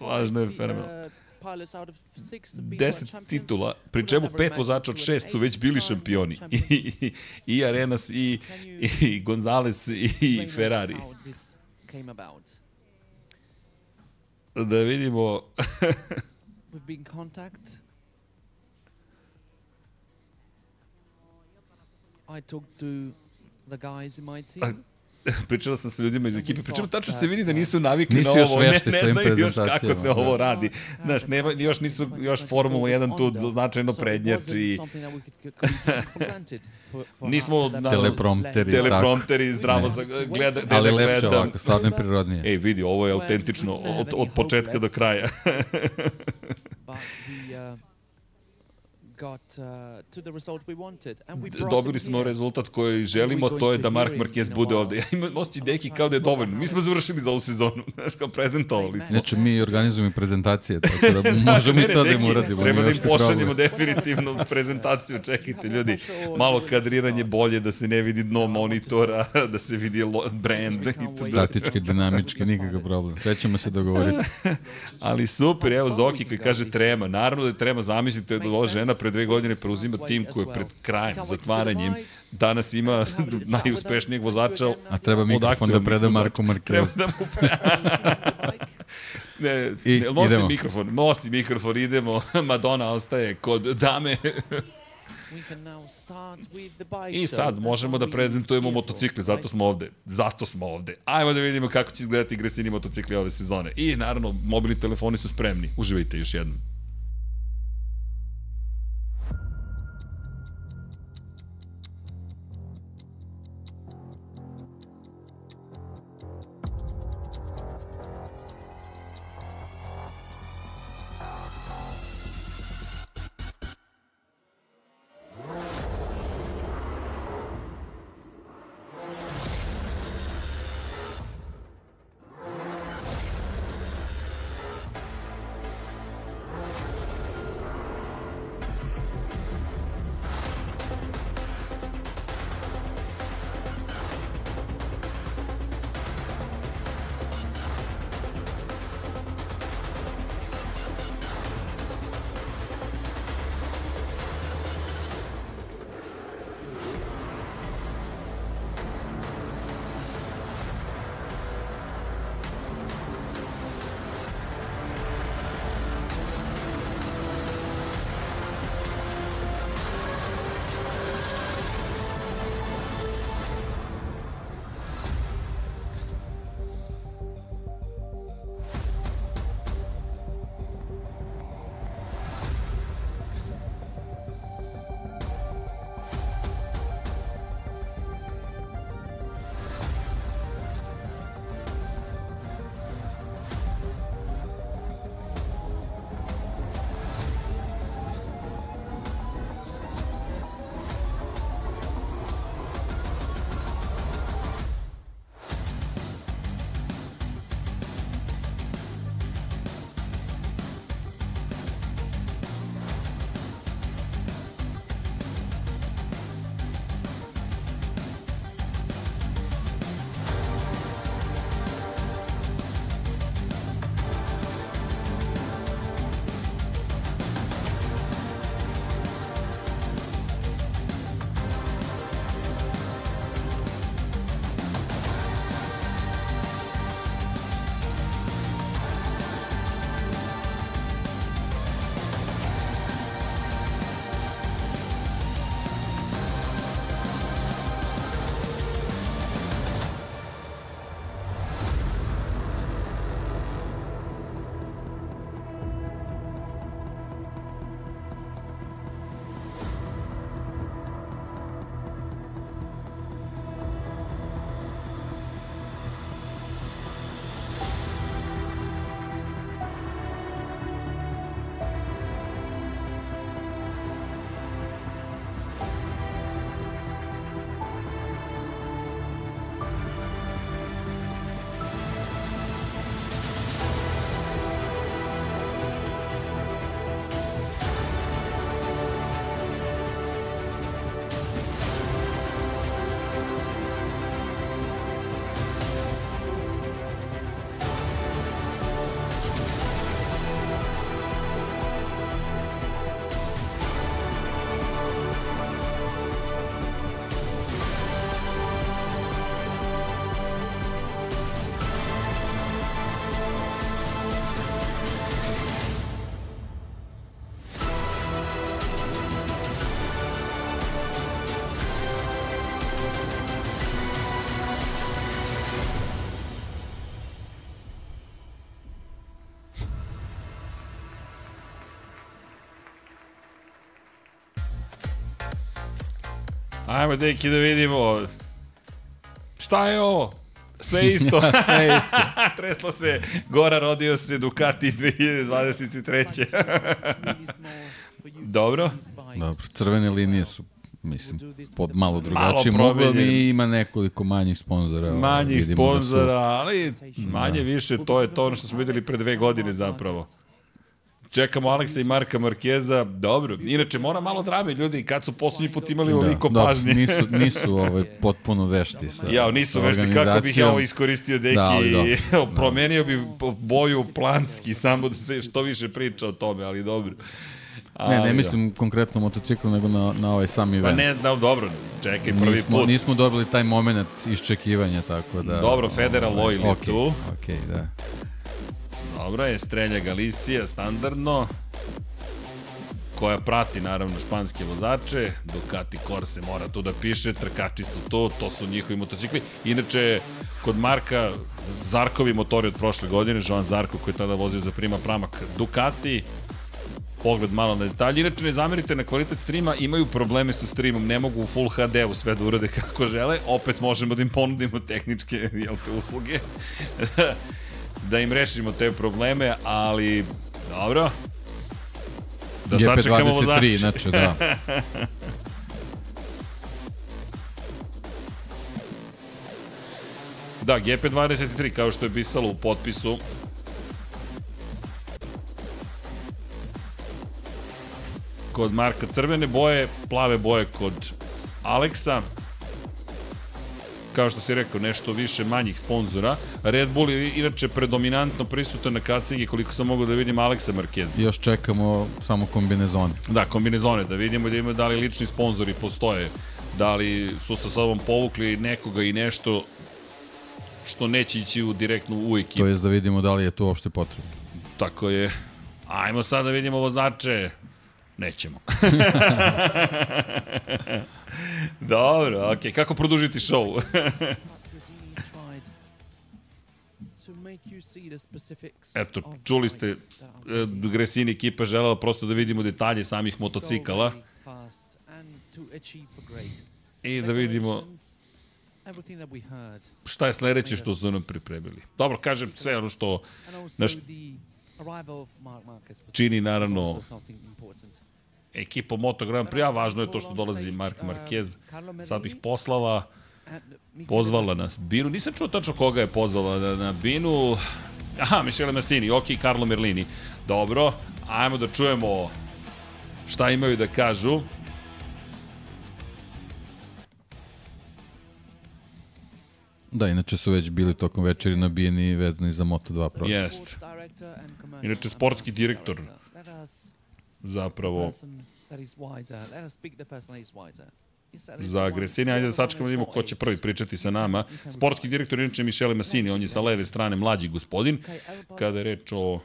važno je fenomenalno. 10 titula, pri čemu pet vozača od šest su već bili šampioni. I, i, i Arenas, i, i Gonzales, i Ferrari. Da vidimo... We've been contact. I talked to the guys in my team. pričala sam sa ljudima iz ekipe, pričamo tačno se vidi da nisu navikli Nisu na ovo, ne, ne, ne znaju još kako se ovo da. radi. Znaš, nema, još nisu, još Formula 1 tu značajno prednjači. Nismo na, teleprompteri, teleprompteri zdravo za gleda, da Ali lepše gledam. ovako, stvarno je prirodnije. Ej, vidi, ovo je autentično od, od početka do kraja. got uh, to the result we wanted. And we Dobili smo rezultat koji želimo, to je da Mark Marquez bude ovde. Ja imam osjećaj deki kao da je dovoljno. Mi smo završili za ovu sezonu, znaš, kao prezentovali smo. Znači, mi organizujemo prezentacije, tako da možemo i to da im uradimo. Treba da im pošaljemo definitivno prezentaciju. Čekajte, ljudi, malo kadriranje bolje, da se ne vidi dno monitora, da se vidi brand. Statički, dinamički, nikakav problem. Sve ćemo se dogovoriti. Ali super, evo Zoki koji kaže trema. Naravno da je trema, zamislite da ova žena pre dve godine preuzima tim koji je pred krajem, zatvaranjem. Danas ima najuspešnijeg vozača. A treba mikrofon da preda Marko Marquez. Treba da mu Ne, I, ne, nosi idemo. mikrofon, nosi mikrofon, idemo. Madonna ostaje kod dame. I sad možemo da prezentujemo motocikle, zato smo ovde. Zato smo ovde. Ajmo da vidimo kako će izgledati Gresini motocikli ove sezone. I naravno, mobilni telefoni su spremni. Uživajte još jednom. Ajmo, deki, da vidimo. Šta je ovo? Sve isto. Sve isto. Treslo se, Gora rodio se Ducati iz 2023. Dobro. Dobro, crvene linije su mislim, pod malo drugačijim Malo uglom promenjen. i ima nekoliko manjih sponzora. Manjih vidimo da su- sponzora, ali manje više, to je to ono što smo videli pre dve godine zapravo. Čekamo Aleksa i Marka Markeza, dobro. Inače, mora malo drame, ljudi, kad su poslednji put imali ovoliko da, pažnje. nisu, nisu ovaj, potpuno vešti sa Ja, nisu vešti, kako bih ja ovo iskoristio, deki, Da, ali da, promenio bi boju planski, samo da se što više priča o tome, ali dobro. Ne, ne Ali, mislim konkretno motocikl, nego na, na ovaj sam Pa event. ne znam, dobro, čekaj, prvi nismo, put. nismo dobili taj moment iščekivanja, tako da... Dobro, Federal ovaj, Oil je okej, tu. Okej, da. Dobro je, Strelja Galicija, standardno, koja prati naravno španske vozače, Ducati Corse mora tu da piše, trkači su tu, to su njihovi motocikli. Inače, kod Marka, Zarkovi motori od prošle godine, Joan Zarko koji je tada vozio za prima pramak Ducati, pogled malo na detalje. Inače, ne zamerite na kvalitet streama, imaju probleme sa streamom, ne mogu u Full HD-u sve da urade kako žele, opet možemo da im ponudimo tehničke jel te, usluge da im rešimo te probleme, ali dobro. Da sačekamo GP23, vozače. inače, da. Da, GP23, kao što je pisalo u potpisu. Kod Marka crvene boje, plave boje kod Aleksa. Kao što si rekao, nešto više manjih sponzora. Red Bull je inače predominantno prisutan na kacingi, koliko sam mogao da vidim Aleksa Markeza. Još čekamo samo kombinezone. Da, kombinezone, da vidimo da imaju da li lični sponzori postoje, da li su sa sobom povukli nekoga i nešto što neće ići u direktno u ekipu. To jest da vidimo da li je to uopšte potrebno. Tako je. Ajmo sad da vidimo vozače. Nećemo. Dobro, okej. Kako produžiti show? Eto, čuli ste, e, Gresini ekipa želela prosto da vidimo detalje samih motocikala i da vidimo šta je sledeće što su nam pripremili. Dobro, kažem sve ono što naš čini naravno ekipa Moto Grand Prix, a važno je to što dolazi Mark Marquez. Sad bih poslala, pozvala na Binu. Nisam čuo tačno koga je pozvala na, na Binu. Aha, Michele Massini, ok, Carlo Merlini. Dobro, ajmo da čujemo šta imaju da kažu. Da, inače su već bili tokom večeri nabijeni vezani za Moto2 prošle. Jest. Inače, sportski direktor zapravo za Agresini. Ajde da sačekamo da vidimo ko će prvi pričati sa nama. Sportski direktor inače Michele Massini, on je sa leve strane mlađi gospodin. Kada je reč o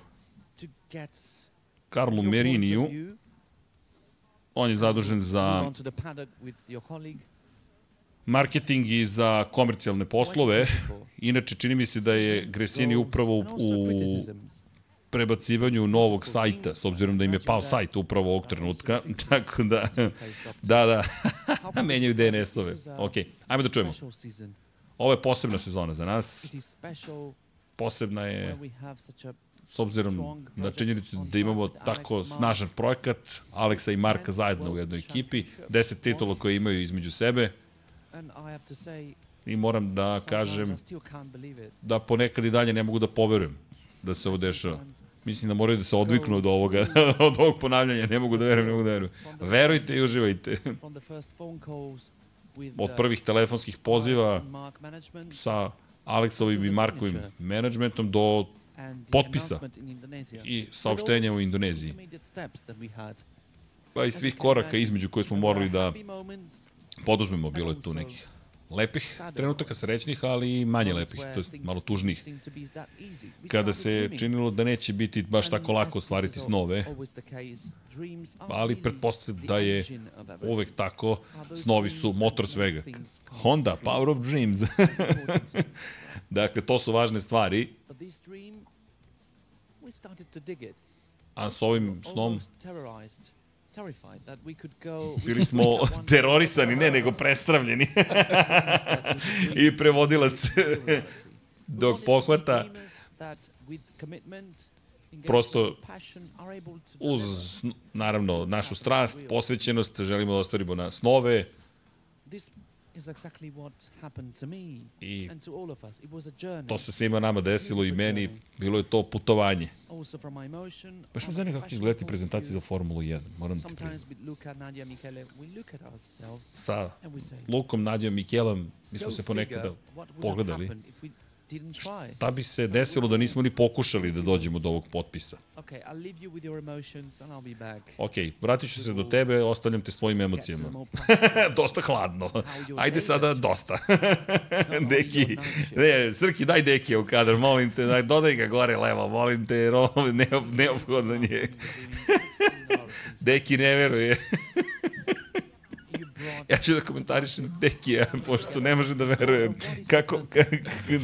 Karlu Meriniju, on je zadužen za marketing i za komercijalne poslove. Inače, čini mi se da je Gresini upravo u prebacivanju novog sajta, s obzirom da im je pao sajt upravo ovog trenutka, tako da, da, da, menjaju DNS-ove. Ok, ajmo da čujemo. Ovo je posebna sezona za nas. Posebna je s obzirom na činjenicu da imamo tako snažan projekat, Aleksa i Marka zajedno u jednoj ekipi, deset titula koje imaju između sebe i moram da kažem da ponekad i dalje ne mogu da poverujem da se ovo dešava. Mislim da moraju da se odviknu od ovoga, od ovog ponavljanja, ne mogu da verujem, ne mogu da verujem. Verujte i uživajte. Od prvih telefonskih poziva sa Aleksovim i Markovim menadžmentom do potpisa i saopštenja u Indoneziji. Pa i svih koraka između koje smo morali da poduzmemo, bilo je tu nekih lepih trenutaka srećnih, ali i manje lepih, to je malo tužnih. Kada se činilo da neće biti baš tako lako ostvariti snove, ali pretpostavljam da je uvek tako, snovi su motor svega. Honda, Power of Dreams. dakle, to su važne stvari. A s ovim snom terrified that we could go. Bili smo terorisani, ne, nego prestravljeni. I prevodilac dok pohvata prosto uz, naravno, našu strast, posvećenost, želimo da ostvarimo na snove is exactly what happened to me I and to all of us. It was a journey. to se svima nama desilo i meni, bilo je to putovanje. Also from my emotion. Baš me I'm zanima kako će izgledati prezentacije za Formulu 1, moram view. ti ourselves Sa and we say, Lukom, Nadijom i Kjelom, mi smo "Go se ponekada pogledali. Šta bi se desilo da nismo ni pokušali da dođemo do ovog potpisa? Okay, I'll leave you with your emotions and I'll be back. Ok, vratit ću se do tebe, ostavljam te s tvojim Get to emocijama. dosta hladno. Ajde sada dosta. Deki, ne, Srki, daj Deki u kadar, molim te, daj, dodaj ga gore levo, molim te, jer ovo neophodno nje. Deki ne veruje. Ja ću da komentarišem Dekija, pošto ne može da veruje kako, kako,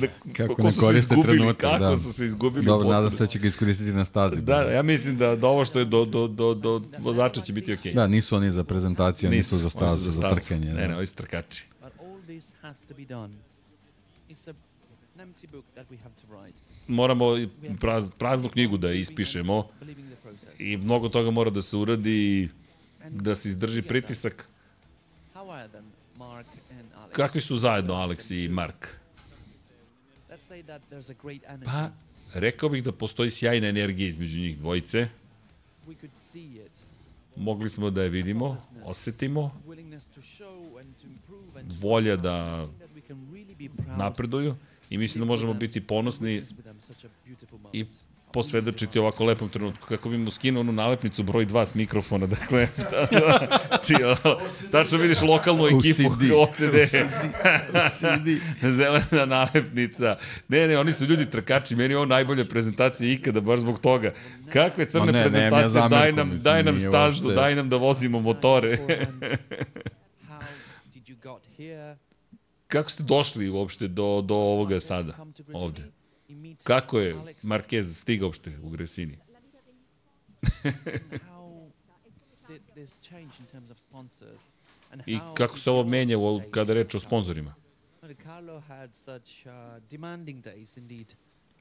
da, Kako kako ne su se koriste izgubili, trenutak, kako da. su se izgubili. Dobro, nadam se da će ga iskoristiti na stazi. Da, ja mislim da, da ovo što je do, do, do, do vozača će biti okej. Da, nisu oni za prezentaciju, nisu, za oni stazu, za, stazu. trkanje. Ne, ne, da. ovi su trkači. But all this has to be done. It's a, an empty book that we have to write. Moramo praz, praznu knjigu da ispišemo i mnogo toga mora da se uradi da se izdrži pritisak. Kakvi su zajedno Alex i Mark? Pa, rekao bih da postoji sjajna energija između njih dvojice. Mogli smo da je vidimo, osetimo, volja da napreduju i mislim da možemo biti ponosni i. posvedočiti ovako lepom trenutku. Kako bi mu skinuo onu nalepnicu broj 2 s mikrofona, dakle, da, da, čio, tačno vidiš lokalnu ekipu OCD. OCD. Zelena nalepnica. Ne, ne, oni su ljudi trkači, meni je ovo najbolja prezentacija ikada, baš zbog toga. Kakve crne Ma ne, nemam ja prezentacije, daj nam, mislim, daj nam stazu, uopšte- daj nam da vozimo motore. Kako ste došli uopšte do, do ovoga sada, ovde? Kako je Marquez stigao uopšte u Gresini? I kako se ovo menja u- kada reč o such uh,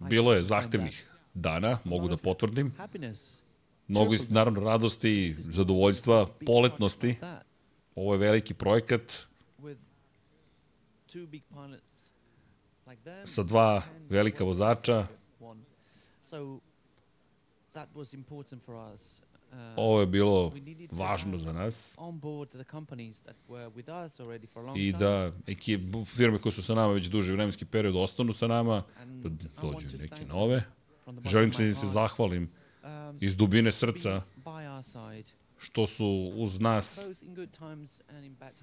Bilo je zahtevnih dana, mogu da potvrdim. Mnogo, naravno, radosti, zadovoljstva, poletnosti. Ovo je veliki projekat with two big pilots like them, sa dva 10 velika vozača. Uh, Ovo je bilo važno za nas. I da ekip, firme koje su sa nama već duži vremenski period ostanu sa nama, da dođu neke nove. Želim se da se zahvalim um, iz dubine srca što su uz nas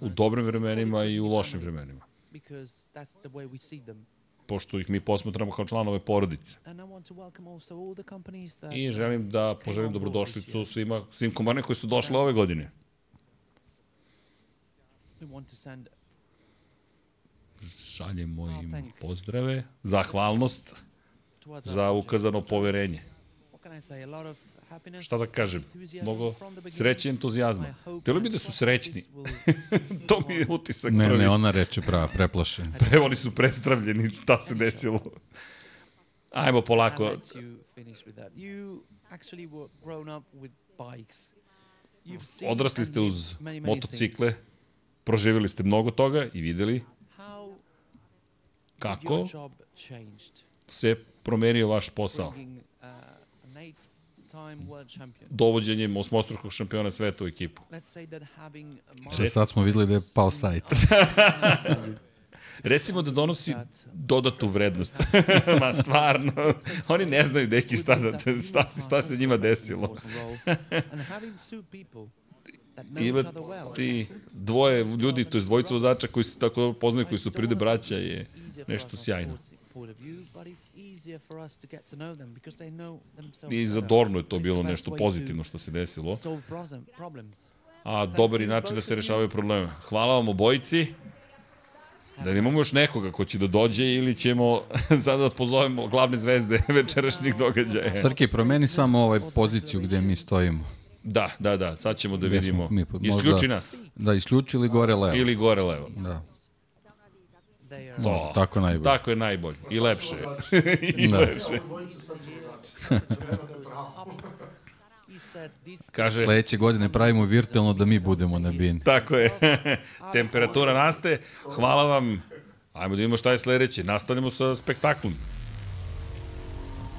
u dobrim vremenima i u lošim vremenima. Because that's the way we see them. Pošto ih mi posmatramo kao članove porodice. I uh, želim da poželim dobrodošlicu svima, svim kompanijama koji su došle ove godine. Šaljemo Oh, im pozdrave, zahvalnost za ukazano poverenje. Šta da kažem, mnogo sreće i entuzijazma. Delo bi da su srećni. To mi je utisak Ne, prvi. ne, ona reče prava, preplašen. Pre, oni su prestravljeni, šta se desilo. Ajmo polako. Odrasli ste uz motocikle, proživjeli ste mnogo toga i videli kako se promenio vaš posao. Dovođenjem osmostrukog šampiona sveta u ekipu. Što sad smo videli da je pao sajt. Recimo da donosi dodatu vrednost. Ma stvarno, oni ne znaju deki šta, da, šta, se- šta se njima desilo. Well. Imati dvoje ljudi, to je dvojica vozača koji su tako dobro poznaju, koji su pride braća je nešto sjajno. I za Dornu je to bilo nešto pozitivno što se desilo. A dobar je način da se rešavaju probleme. Hvala vam obojici. Da imamo još nekoga ko će da dođe ili ćemo sada da pozovemo glavne zvezde večerašnjih događaja. Srki, promeni samo ovaj poziciju gde mi stojimo. Da, da, da, sad ćemo da vidimo. smo mi? Možda- Isključi nas. Da, isključi ili gore levo. Ili gore levo. Da, To. tako najbolje. Tako je najbolje. I lepše. I Da. lepše. Kaže, Sledeće godine pravimo virtualno da mi budemo na bini. tako je. Temperatura raste. Hvala vam. Ajmo da vidimo šta je sledeće. Nastavljamo sa spektaklom.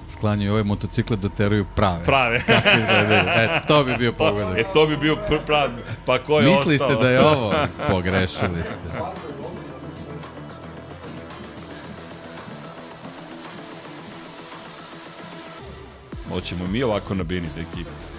Sklanjaju ove motocikle da teraju prave. Prave. Kako izgledaju. E, to bi bio pogodak. E, to bi bio pr prav... Pa ko je Mislili ostao? ste da je ovo? Pogrešili ste. Hoćemo mi ovako na bini za ekipu.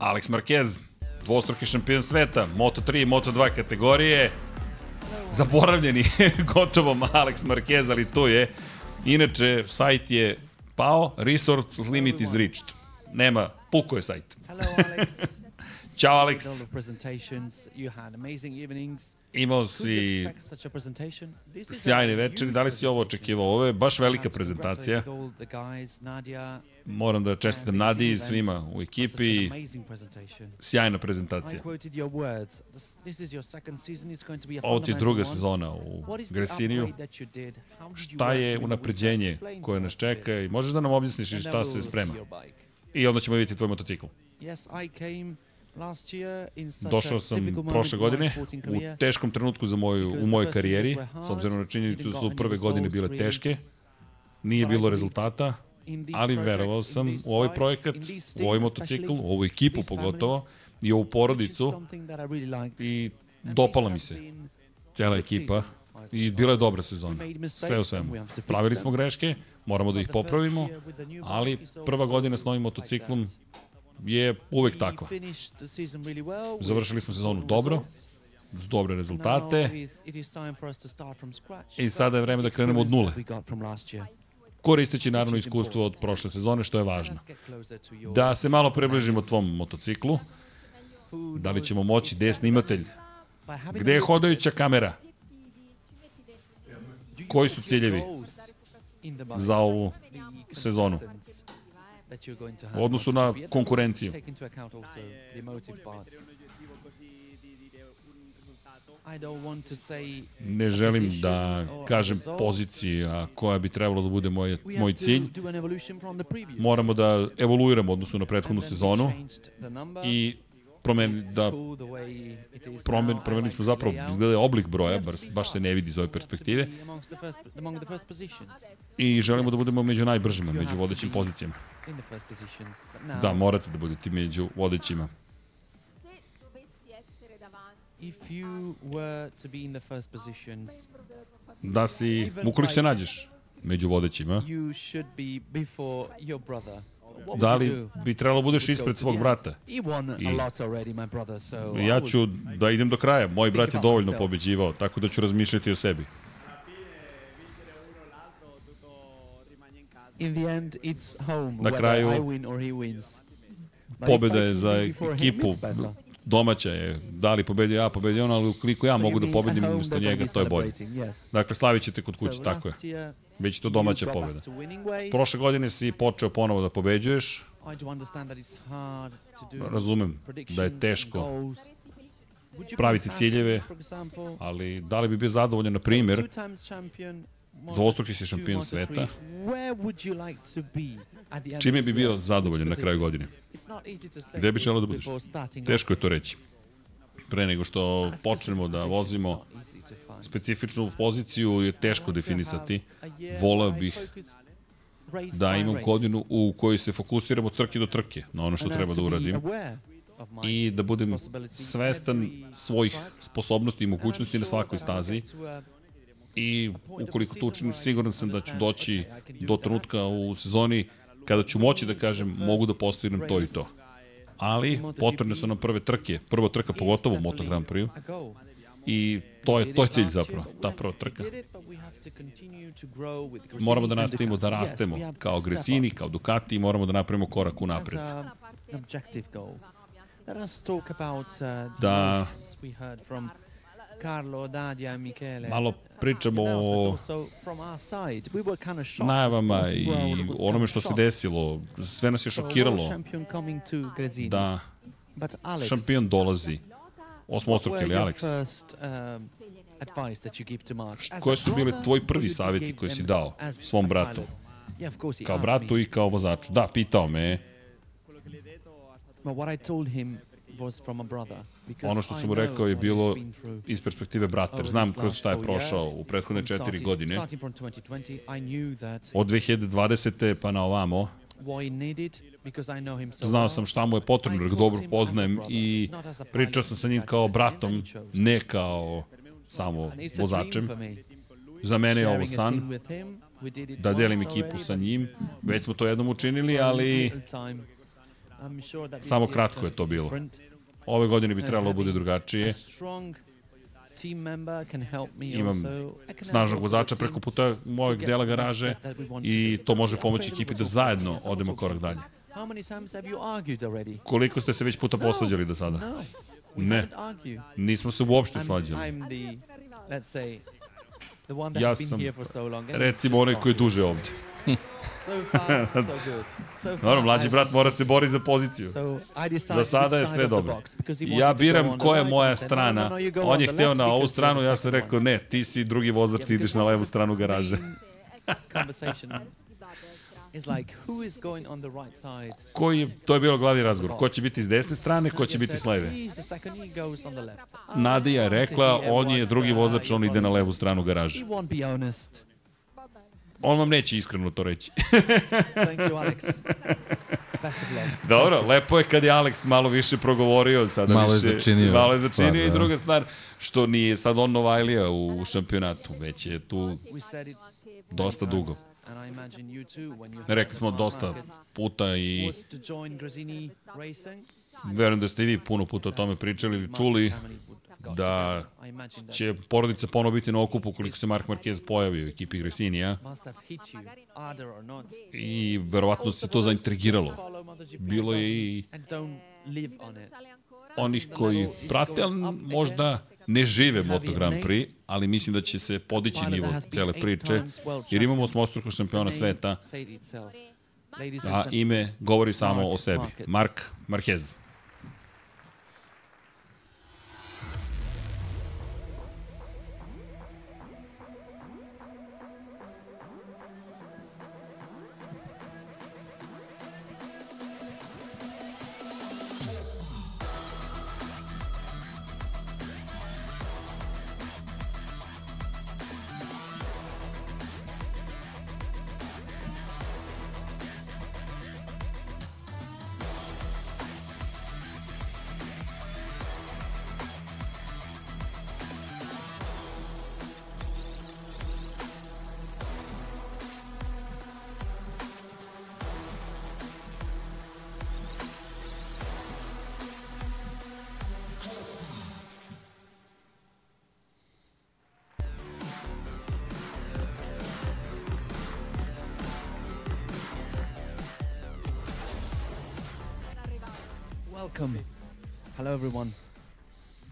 Alex Marquez, dvostruki šampion sveta, Moto3 i Moto2 kategorije. Zaboravljeni gotovo Alex Marquez, ali to je. Inače, sajt je pao, resource limit is reached. Nema, puko je sajt. hello Alex. Ćao Alex, imao si sjajne večeri, da li si ovo očekivao? Ovo je baš velika prezentacija. Moram da čestitam Nadi i svima u ekipi. Sjajna prezentacija. Ovo ti je druga sezona u Gresiniju. Šta je unapređenje koje nas čeka i možeš da nam objasniš šta se sprema. I onda ćemo vidjeti tvoj motocikl. Došao sam prošle godine u teškom trenutku za moju, u mojoj karijeri, s obzirom na činjenicu da su prve godine bile teške, nije bilo rezultata, ali verovao sam u ovaj projekat, u ovaj motocikl, u ovu ekipu pogotovo i ovu porodicu. I dopala mi se cela ekipa. I bila je dobra sezona. Sve u svemu. Pravili smo greške, moramo da ih popravimo, ali prva godina s novim motociklom je uvek takva. Završili smo sezonu dobro, s dobre rezultate. i sada je vreme da krenemo od nule. Koristeći naravno iskustvo od prošle sezone, što je važno. Da se malo približimo tvom motociklu, da li ćemo moći, gde je snimatelj, gde je hodajuća kamera? Koji su ciljevi za ovu sezonu? u odnosu na konkurenciju. Ne želim da kažem pozicija koja bi trebalo da bude moj, moj cilj. Moramo da evoluiramo odnosu na prethodnu sezonu i promeni, It's da promen, promenili smo zapravo, izgleda oblik broja, to baš, se ne vidi iz ove perspektive. i želimo da budemo među najbržima, među vodećim pozicijama. Da, morate da budete među vodećima. Da si, ukoliko se nađeš među vodećima, you should be before your brother. What would da li do? bi trebalo budeš Would go ispred svog brata? I- lot already, my brother, so I Ja ću da idem do kraja. Moj brat je dovoljno pobeđivao, tako da ću razmišljati o sebi. In the end, it's home, Na kraju, I win or he wins. But if Pobeda I je za ekipu. Domaća je, da li pobedio ja, pobedio on, ali ukoliko ja So mogu da pobedim umesto njega, to je bolje. yes. Dakle, slavit ćete kod kuće, So tako je. je to domaća pobeda. Prošle godine si počeo ponovo da pobeđuješ, razumem da je teško, praviti ciljeve, ali da li bi bio zadovoljan, na primjer, dvostruki si šampion Moto3, sveta, Čime bi bio zadovoljan na kraju godine? Gde bi želeo da budeš? Teško je to reći. Pre nego što počnemo da vozimo specifičnu poziciju je teško definisati. Voleo bih da imam godinu u kojoj se fokusiramo od trke do trke, na ono što treba da uradim i da budem svestan svojih sposobnosti i mogućnosti na svakoj stazi a i ukoliko to učinim siguran sam da ću doći do trenutka u sezoni kada ću moći da kažem mogu da postignem to i to. ali potrebne su nam prve trke. Prva trka pogotovo u Moto Grand Prix i to je, to je cilj zapravo, ta prva trka. Moramo da nastavimo da rastemo kao Gresini, kao Ducati moramo da napravimo korak u napred. Uh, the Da. Carlo, Dadia, and Michele. Malo pričamo o najavama i onome što se desilo. Sve nas je šokiralo da šampion dolazi. Osmostruki ili Alex? um, Koje su bili tvoji prvi savjeti koje si dao svom bratu? Kao bratu i kao vozaču. Da, pitao me. But what I told him was from a brother. Because Ono što sam mu rekao je bilo iz perspektive brata, jer over znam kroz šta je four prošao u prethodne četiri godine. Starting from 2020, I knew that Od 2020. pa na ovamo, znao sam šta mu je potrebno, jer dobro poznajem i pričao sam sa njim kao bratom, ne kao samo vozačem. Za mene je ovo san, da delim ekipu sa njim. Već smo to jednom učinili, ali Samo kratko je to bilo. Ove godine bi trebalo bude drugačije. Imam snažnog vozača preko puta mojeg dela garaže i to može pomoći ekipi da zajedno odemo korak dalje. Koliko ste se već puta posvađali do sada? Ne. Nismo se uopšte svađali. Ja sam, recimo, onaj koji je duže ovde. So far, so good. So far, Dobro, mlađi brat mora se bori za poziciju. So Za sada je sve dobro. Ja biram koja je moja strana. On je hteo na ovu stranu, ja sam rekao ne, ti si drugi vozač, ti ideš na levu stranu garaže. main conversation is like, who is going on the right side? Koji je, to je bilo glavni razgovor. Ko će biti s desne strane, ko će biti s leve. Nadija je rekla, on je drugi vozač, on ide na levu stranu garaže. On vam neće iskreno to reći. Thank you, Alex. Best of luck. Dobro, lepo je kad je Alex malo više progovorio, sada Malo je više, začinio Malo je začinio stvar, i da. druga stvar, što nije sad on Novajlija u šampionatu, već je tu dosta dugo. Rekli smo dosta puta i verujem da ste i vi puno puta o tome pričali ili čuli Da. That će porodica ponovo biti na okupu koliko se Mark Marquez pojavi u ekipi Gresinija i verovatno se to zaintrigiralo. Bilo je i onih koji prate, ali možda ne žive Moto Grand Prix, ali mislim da će se podići nivo cele priče, jer imamo osmostruko šampiona sveta, a ime govori samo o sebi. Marquez. Mark Marquez.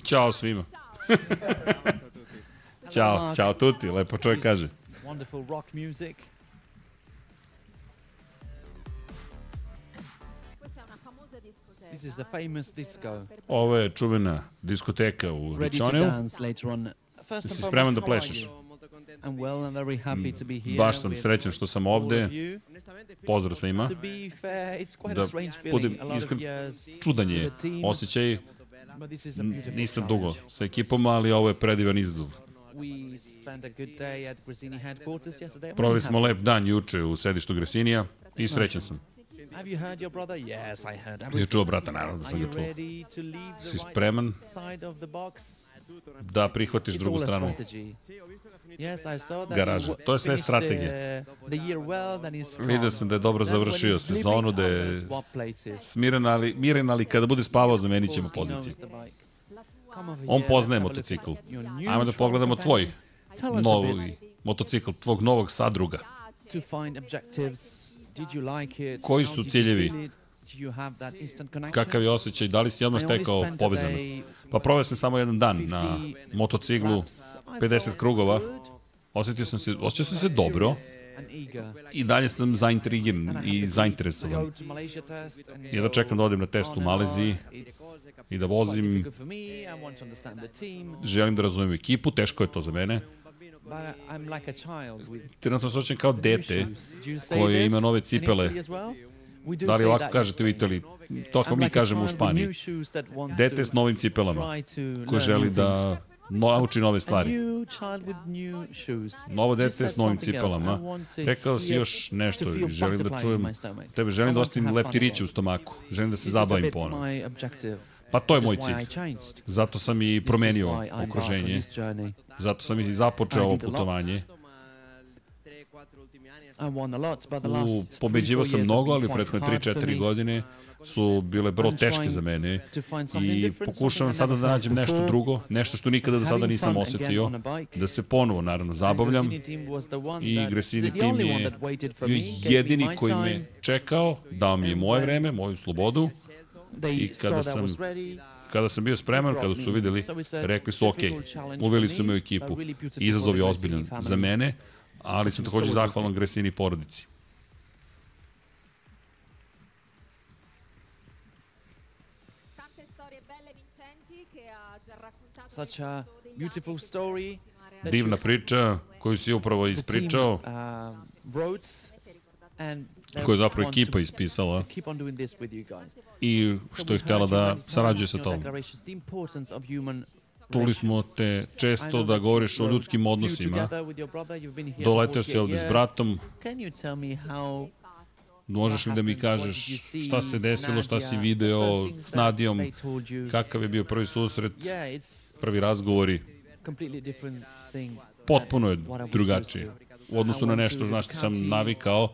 Ćao svima. Ćao, ćao tuti, lepo čovjek kaže. Wonderful rock music. This is a famous disco. Ovo je čuvena diskoteka u Riccioneu. dance later on. First and Si foremost, spreman da plešeš? I'm well and very happy to be here. Baš sam srećan što sam ovde. Pozdrav svima. Da budem iskren, čudan je osjećaj. Nisam dugo sa ekipom, ali ovo je predivan izazov. Proveli smo lep dan juče u sedištu Gresinija i srećan sam. Have you heard your brother? Yes, I heard Je čuo brata, naravno da sam ga čuo. Si spreman? Da prihvatiš drugu stranu. w- To je sve strategija. Vidio sam da je dobro završio sezonu, da je smiren, ali, miren, ali kada bude spavao, zamenit ćemo over On poznaje motocikl. Ajmo da pogledamo tvoj novi motocikl, tvog novog sadruga. Koji su ciljevi? Feel it? Do you have that instant connection? Kakav je osjećaj, da li si odmah I only stekao povezanost? Pa proveo sam samo jedan dan na 50 motociklu, laps. I 50 felt krugova. Osjetio sam se, osjećao sam se dobro i dalje sam zaintrigiran I zainteresovan. road to Malaysia test and Jedva čekam da odem na test u Maleziji i da vozim. difficult for me. I want to understand the team. Želim da razumem ekipu, teško je to za mene. Trenutno se osjećam kao dete koje ima nove cipele. Da li ovako kažete u. Italiji? To kako I'm mi kažemo u Španiji. Dete s novim cipelama ko želi da nauči nove stvari. Novo dete s novim cipelama. Rekao si još nešto želim da čujem tebe. Želim da ostavim leptiriće u stomaku. Želim da se zabavim objective. Pa to je moj cilj. Zato sam i promenio okruženje. Zato sam i započeo ovo putovanje. U, pobeđivao sam mnogo, ali prethodne hard for 3-4 me godine su bile vrlo I'm teške za mene to find something i pokušavam sada da nađem nešto drugo, nešto što nikada do sada nisam osetio, da se ponovo naravno zabavljam i Gresini tim je bio jedini koji me čekao, dao mi je moje vreme, moju slobodu. I kada sam. Kada sam bio spreman, kada su videli, rekli su ok, uveli su me u ekipu. Izazov je ozbiljan za mene, ali sam takođe zahvalan Gresini porodici. Tante storie belle vincenti che ha già raccontato Such a beautiful story. Divna priča koju si upravo ispričao, and they koju je zapravo ekipa ispisala. i što je htjela da sarađuje sa tobom. Čuli smo te često da govoriš o ljudskim odnosima. Doleteo si 48 ovde s bratom, možeš li da mi kažeš šta se desilo, šta si video s Nadijom, kakav je bio prvi susret, prvi razgovori, potpuno je drugačije. U odnosu na nešto to na što sam navikao,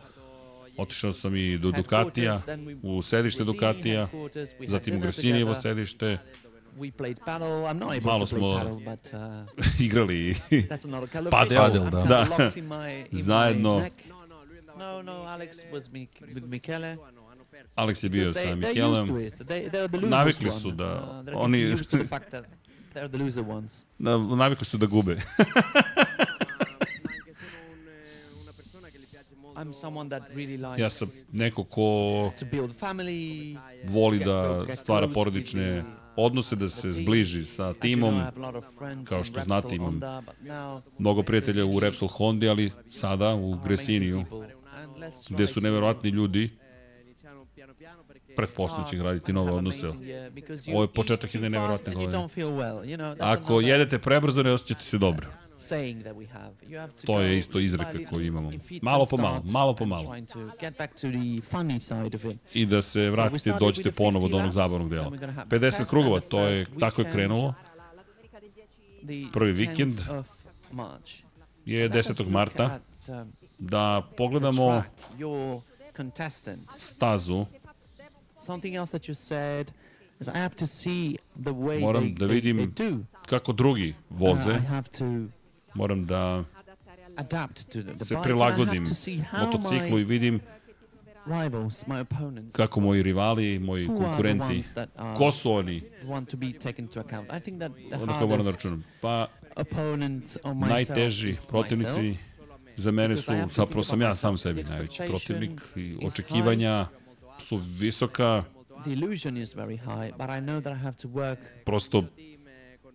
otišao sam i do Ducatija, we- u sedište Ducatija, had zatim u Gresinijevo sedište, We played paddle. I'm not able Malo to play smo paddle, but uh, igrali that's another color. Padel. Padel, I'm da. Da. locked in my, in Zajedno. My neck. No, no, Alex was mi with Michele. Alex je bio sa it. They, the Navikli one. su da Uh, oni- they're the loser ones. Na, navikli su da gube. I'm someone that really likes ja sam neko ko to build family. voli da stvara porodične the- odnose, da se zbliži sa timom. Kao što znate, imam Mnogo prijatelja u Repsol Hondi, ali sada u Gresiniju, gde su neverovatni ljudi, pretpostavljam će graditi nove odnose. Ovo je početak jedne neverovatne godine. Ako jedete prebrzo, ne osjećate se dobro. To je isto izreka koju imamo. Malo po malo, malo po malo. I da se vratite, dođete ponovo do onog zabavnog dela. 50 krugova, to je, tako je krenulo. Prvi vikend Je 10. marta. um, Da pogledamo stazu. Something else that you said is I have to see the way Moram they, da vidim kako drugi Uh, voze. Moram da adapt to the, the se prilagodim motociklu i vidim rivals, my opponents, kako moji rivali, moji konkurenti, ko su oni, kao moram da računam. Pa najteži protivnici za mene su, zapravo sam ja sam sebi najveći protivnik i očekivanja su visoka, The illusion is very high, but I know that I have to work prosto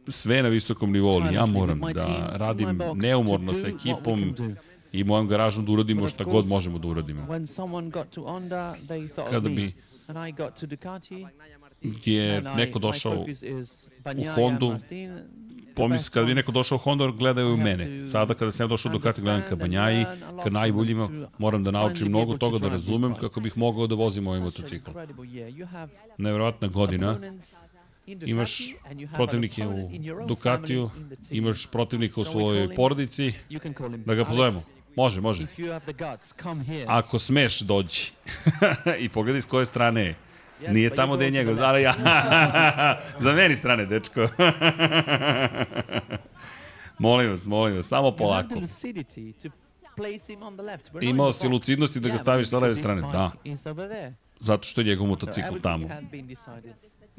sve na visokom nivou, ja moram da radim neumorno sa ekipom i mojom garažom da uradimo šta god možemo da uradimo. Kada bi je neko došao Bagnaia, Hondu, Martin, the Pomisli, best kada bi neko došao u Honda, gledaju mene. Sada kada sam došao do Ducati, gledam ka Banjaji, ka najboljima, moram da naučim mnogo toga da razumem kako bih mogao da vozim ovaj motocikl. Neverovatna godina. Imaš protivnike u Ducatiju, imaš protivnika u svojoj porodici, da ga pozovemo. Može, može. Ako smeš, dođi. I pogledaj s koje strane je. Nije tamo gde je njegov, ali ja. Za meni strane, dečko. molim vas, molim vas, samo polako. Imao si lucidnosti da ga staviš sa leve strane. Da, zato što je njegov motocikl tamo.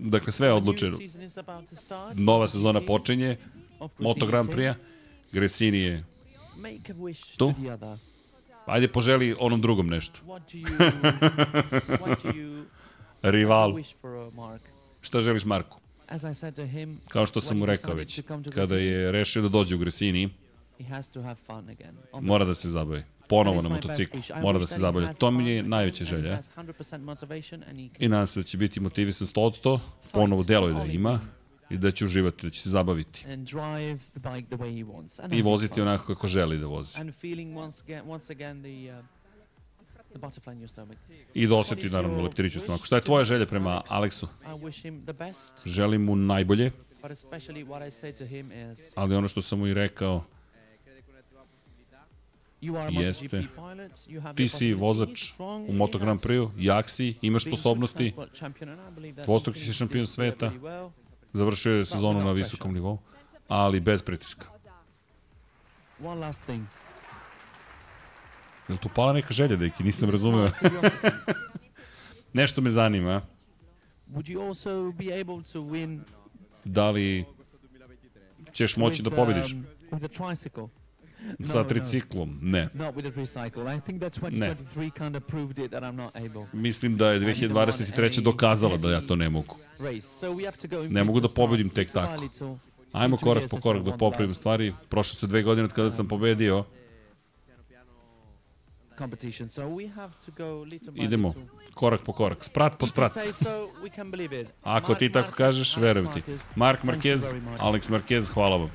Dakle, sve je odlučeno. Nova sezona počinje, Moto Grand Prix-a. Gresini je, Tu? ajde poželi onom drugom nešto. Rival, šta želiš Marku? Kao što sam mu rekao već, kada je rešio da dođe u Gresini, mora da se zabavi. Ponovo na motociklu. Mora da se zabavlja. To mi je najveća želja. has 100% motivation and he can I nadam se da će biti motivisan 100%, ponovo deluje da ima i da će uživati, da će se zabaviti. I voziti onako kako želi da vozi. uh. I da osjeti naravno leptiriću stomaku. Šta je tvoja želja prema Aleksu? Želim mu najbolje, ali ono što sam mu i rekao, Jeste. Ti si vozač u Moto Grand Prix-u, jak si, imaš sposobnosti, Dvostruki si šampion sveta. završio je sezonu na visokom nivou, ali bez pritiska. Je li tu pala neka želja, deki? Nisam razumeo. Nešto me zanima. Da li ćeš moći da pobediš um, with a tricycle? Sa no, no. triciklom? Ne. Not with a. I think that 2023 kind of proved it that I'm not able. Mislim da je 2023. dokazala da ja to ne mogu. Ne mogu da pobedim tek tako. Ajmo korak po korak da popravim stvari. Prošle su dve godine od kada sam pobedio. competition. So we have to go little by Idemo korak po korak, sprat po sprat. Ako ti tako kažeš, verujem ti. Mark Marquez. Alex Marquez, hvala vam.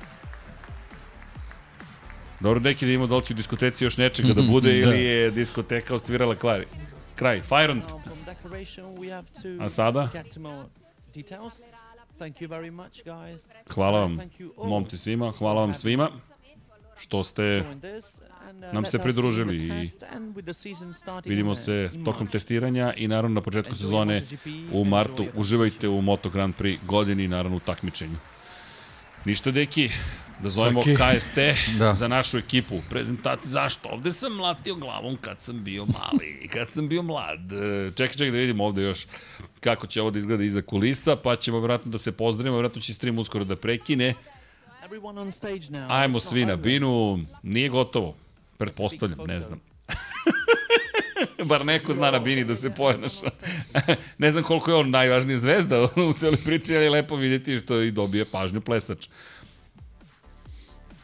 Dobro, deki da ima da li će u diskoteci još nečega da bude Da. ili je diskoteka osvirala klari. Kraj. Fajront. A sada? Hvala vam, momci svima, hvala vam svima što ste, nam se pridružili i vidimo se tokom testiranja i naravno na početku sezone u martu. Uživajte u Moto Grand Prix godini i naravno u takmičenju. Ništa, deki, da zovemo Saki. KST Da. za našu ekipu. Prezentacija, zašto? Ovde sam mlatio glavom kad sam bio mali i kad sam bio mlad. E, Čekaj, čekaj da vidimo ovde još kako će ovo da izgleda iza kulisa, pa ćemo vjerojatno da se pozdravimo, vjerojatno će stream uskoro da prekine. Ajmo svi na binu, nije gotovo. Pretpostavljam, ne znam. Bar neko zna na bini da se pojenaša. ne znam koliko je on najvažnija zvezda u celoj priči, ali je lepo vidjeti što i dobije pažnju plesač.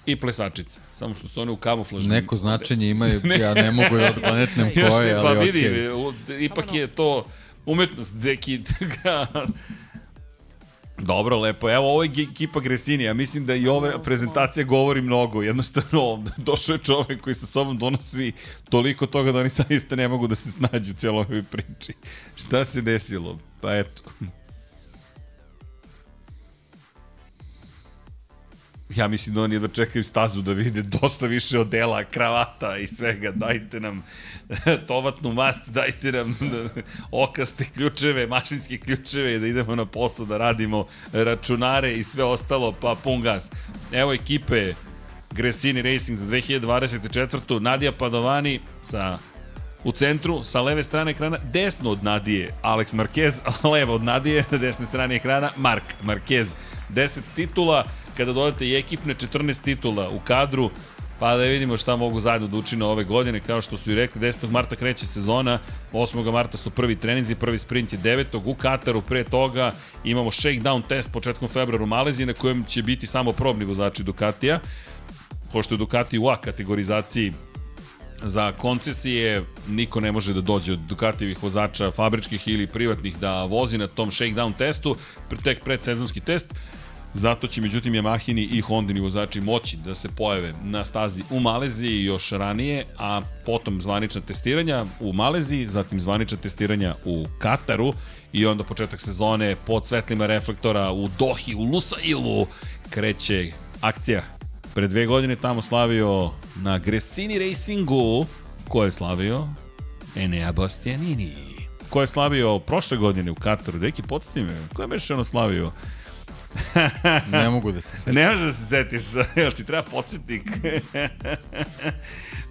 I plesačice. Samo što su one u kamuflažnim. Neko značenje imaju, ja ne mogu da odgonetnem Još koje, ne, pa ali vidi, okej. u- ipak je to umetnost, deki, Dobro, lepo. Evo, ovo je ekipa Gresini. Ja mislim da i ove prezentacije govori mnogo. Jednostavno, došao je čovek koji sa sobom donosi toliko toga da oni zaista ne mogu da se snađu u cijeloj ovoj priči. Šta se desilo? Pa eto. Ja mislim da oni da čekaju stazu da vide dosta više odela, kravata i svega. Dajte nam tovatnu mast, dajte nam okaste ključeve, mašinske ključeve da idemo na posao da radimo računare i sve ostalo, pa pun gas. Evo ekipe Gresini Racing za 2024. Nadija Padovani sa u centru, sa leve strane ekrana, desno od Nadije, Alex Marquez, levo od Nadije, na desne strane ekrana, Mark Marquez. 10 titula, kada dodate i ekipne 14 titula u kadru, pa da vidimo šta mogu zajedno da učine ove godine, kao što su i rekli, 10. marta kreće sezona, 8. marta su prvi treninzi, prvi sprint je 9. u Kataru, pre toga imamo shakedown test početkom februara u Maleziji, na kojem će biti samo probni vozači Ducatija, pošto je Ducati u A kategorizaciji za koncesije niko ne može da dođe od Ducatijevih vozača fabričkih ili privatnih da vozi na tom shakedown testu, tek predsezonski test. Zato će međutim Yamahini i Hondini vozači moći da se pojave na stazi u Maleziji još ranije, a potom zvanična testiranja u Maleziji, zatim zvanična testiranja u Kataru i onda početak sezone pod svetlima reflektora u Dohi, u Lusailu kreće akcija. Pre dve godine tamo slavio na Gresini Racingu, ko je slavio? Enea Bastianini. Ko je slavio prošle godine u Kataru? Deki, podsjeti me, ko je već ono slavio? ne mogu da se setim. Ne možeš da se setiš, jel ti treba podsjetnik?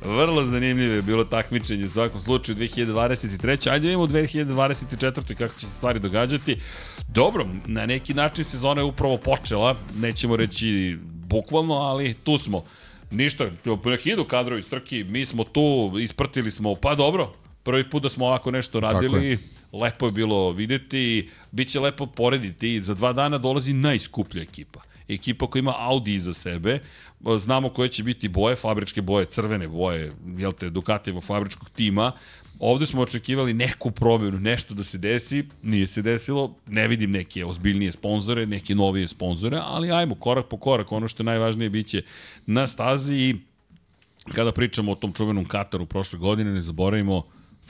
Vrlo zanimljivo je bilo takmičenje u svakom slučaju 2023. Ajde vidimo u 2024. kako će se stvari događati. Dobro, na neki način sezona je upravo počela, nećemo reći bukvalno, ali tu smo. Ništa, hidu kadrovi strki, mi smo tu, isprtili smo, pa dobro, prvi put da smo ovako nešto radili, lepo je bilo videti, bit će lepo porediti, za dva dana dolazi najskuplja ekipa. Ekipa koja ima Audi iza sebe, znamo koje će biti boje, fabričke boje, crvene boje, jel te, Ducatijevo fabričkog tima, Ovde smo očekivali neku promjenu, nešto da se desi, nije se desilo, ne vidim neke ozbiljnije sponzore, neke novije sponzore, ali ajmo korak po korak, ono što je najvažnije biće na stazi i kada pričamo o tom čuvenom Kataru prošle godine, ne zaboravimo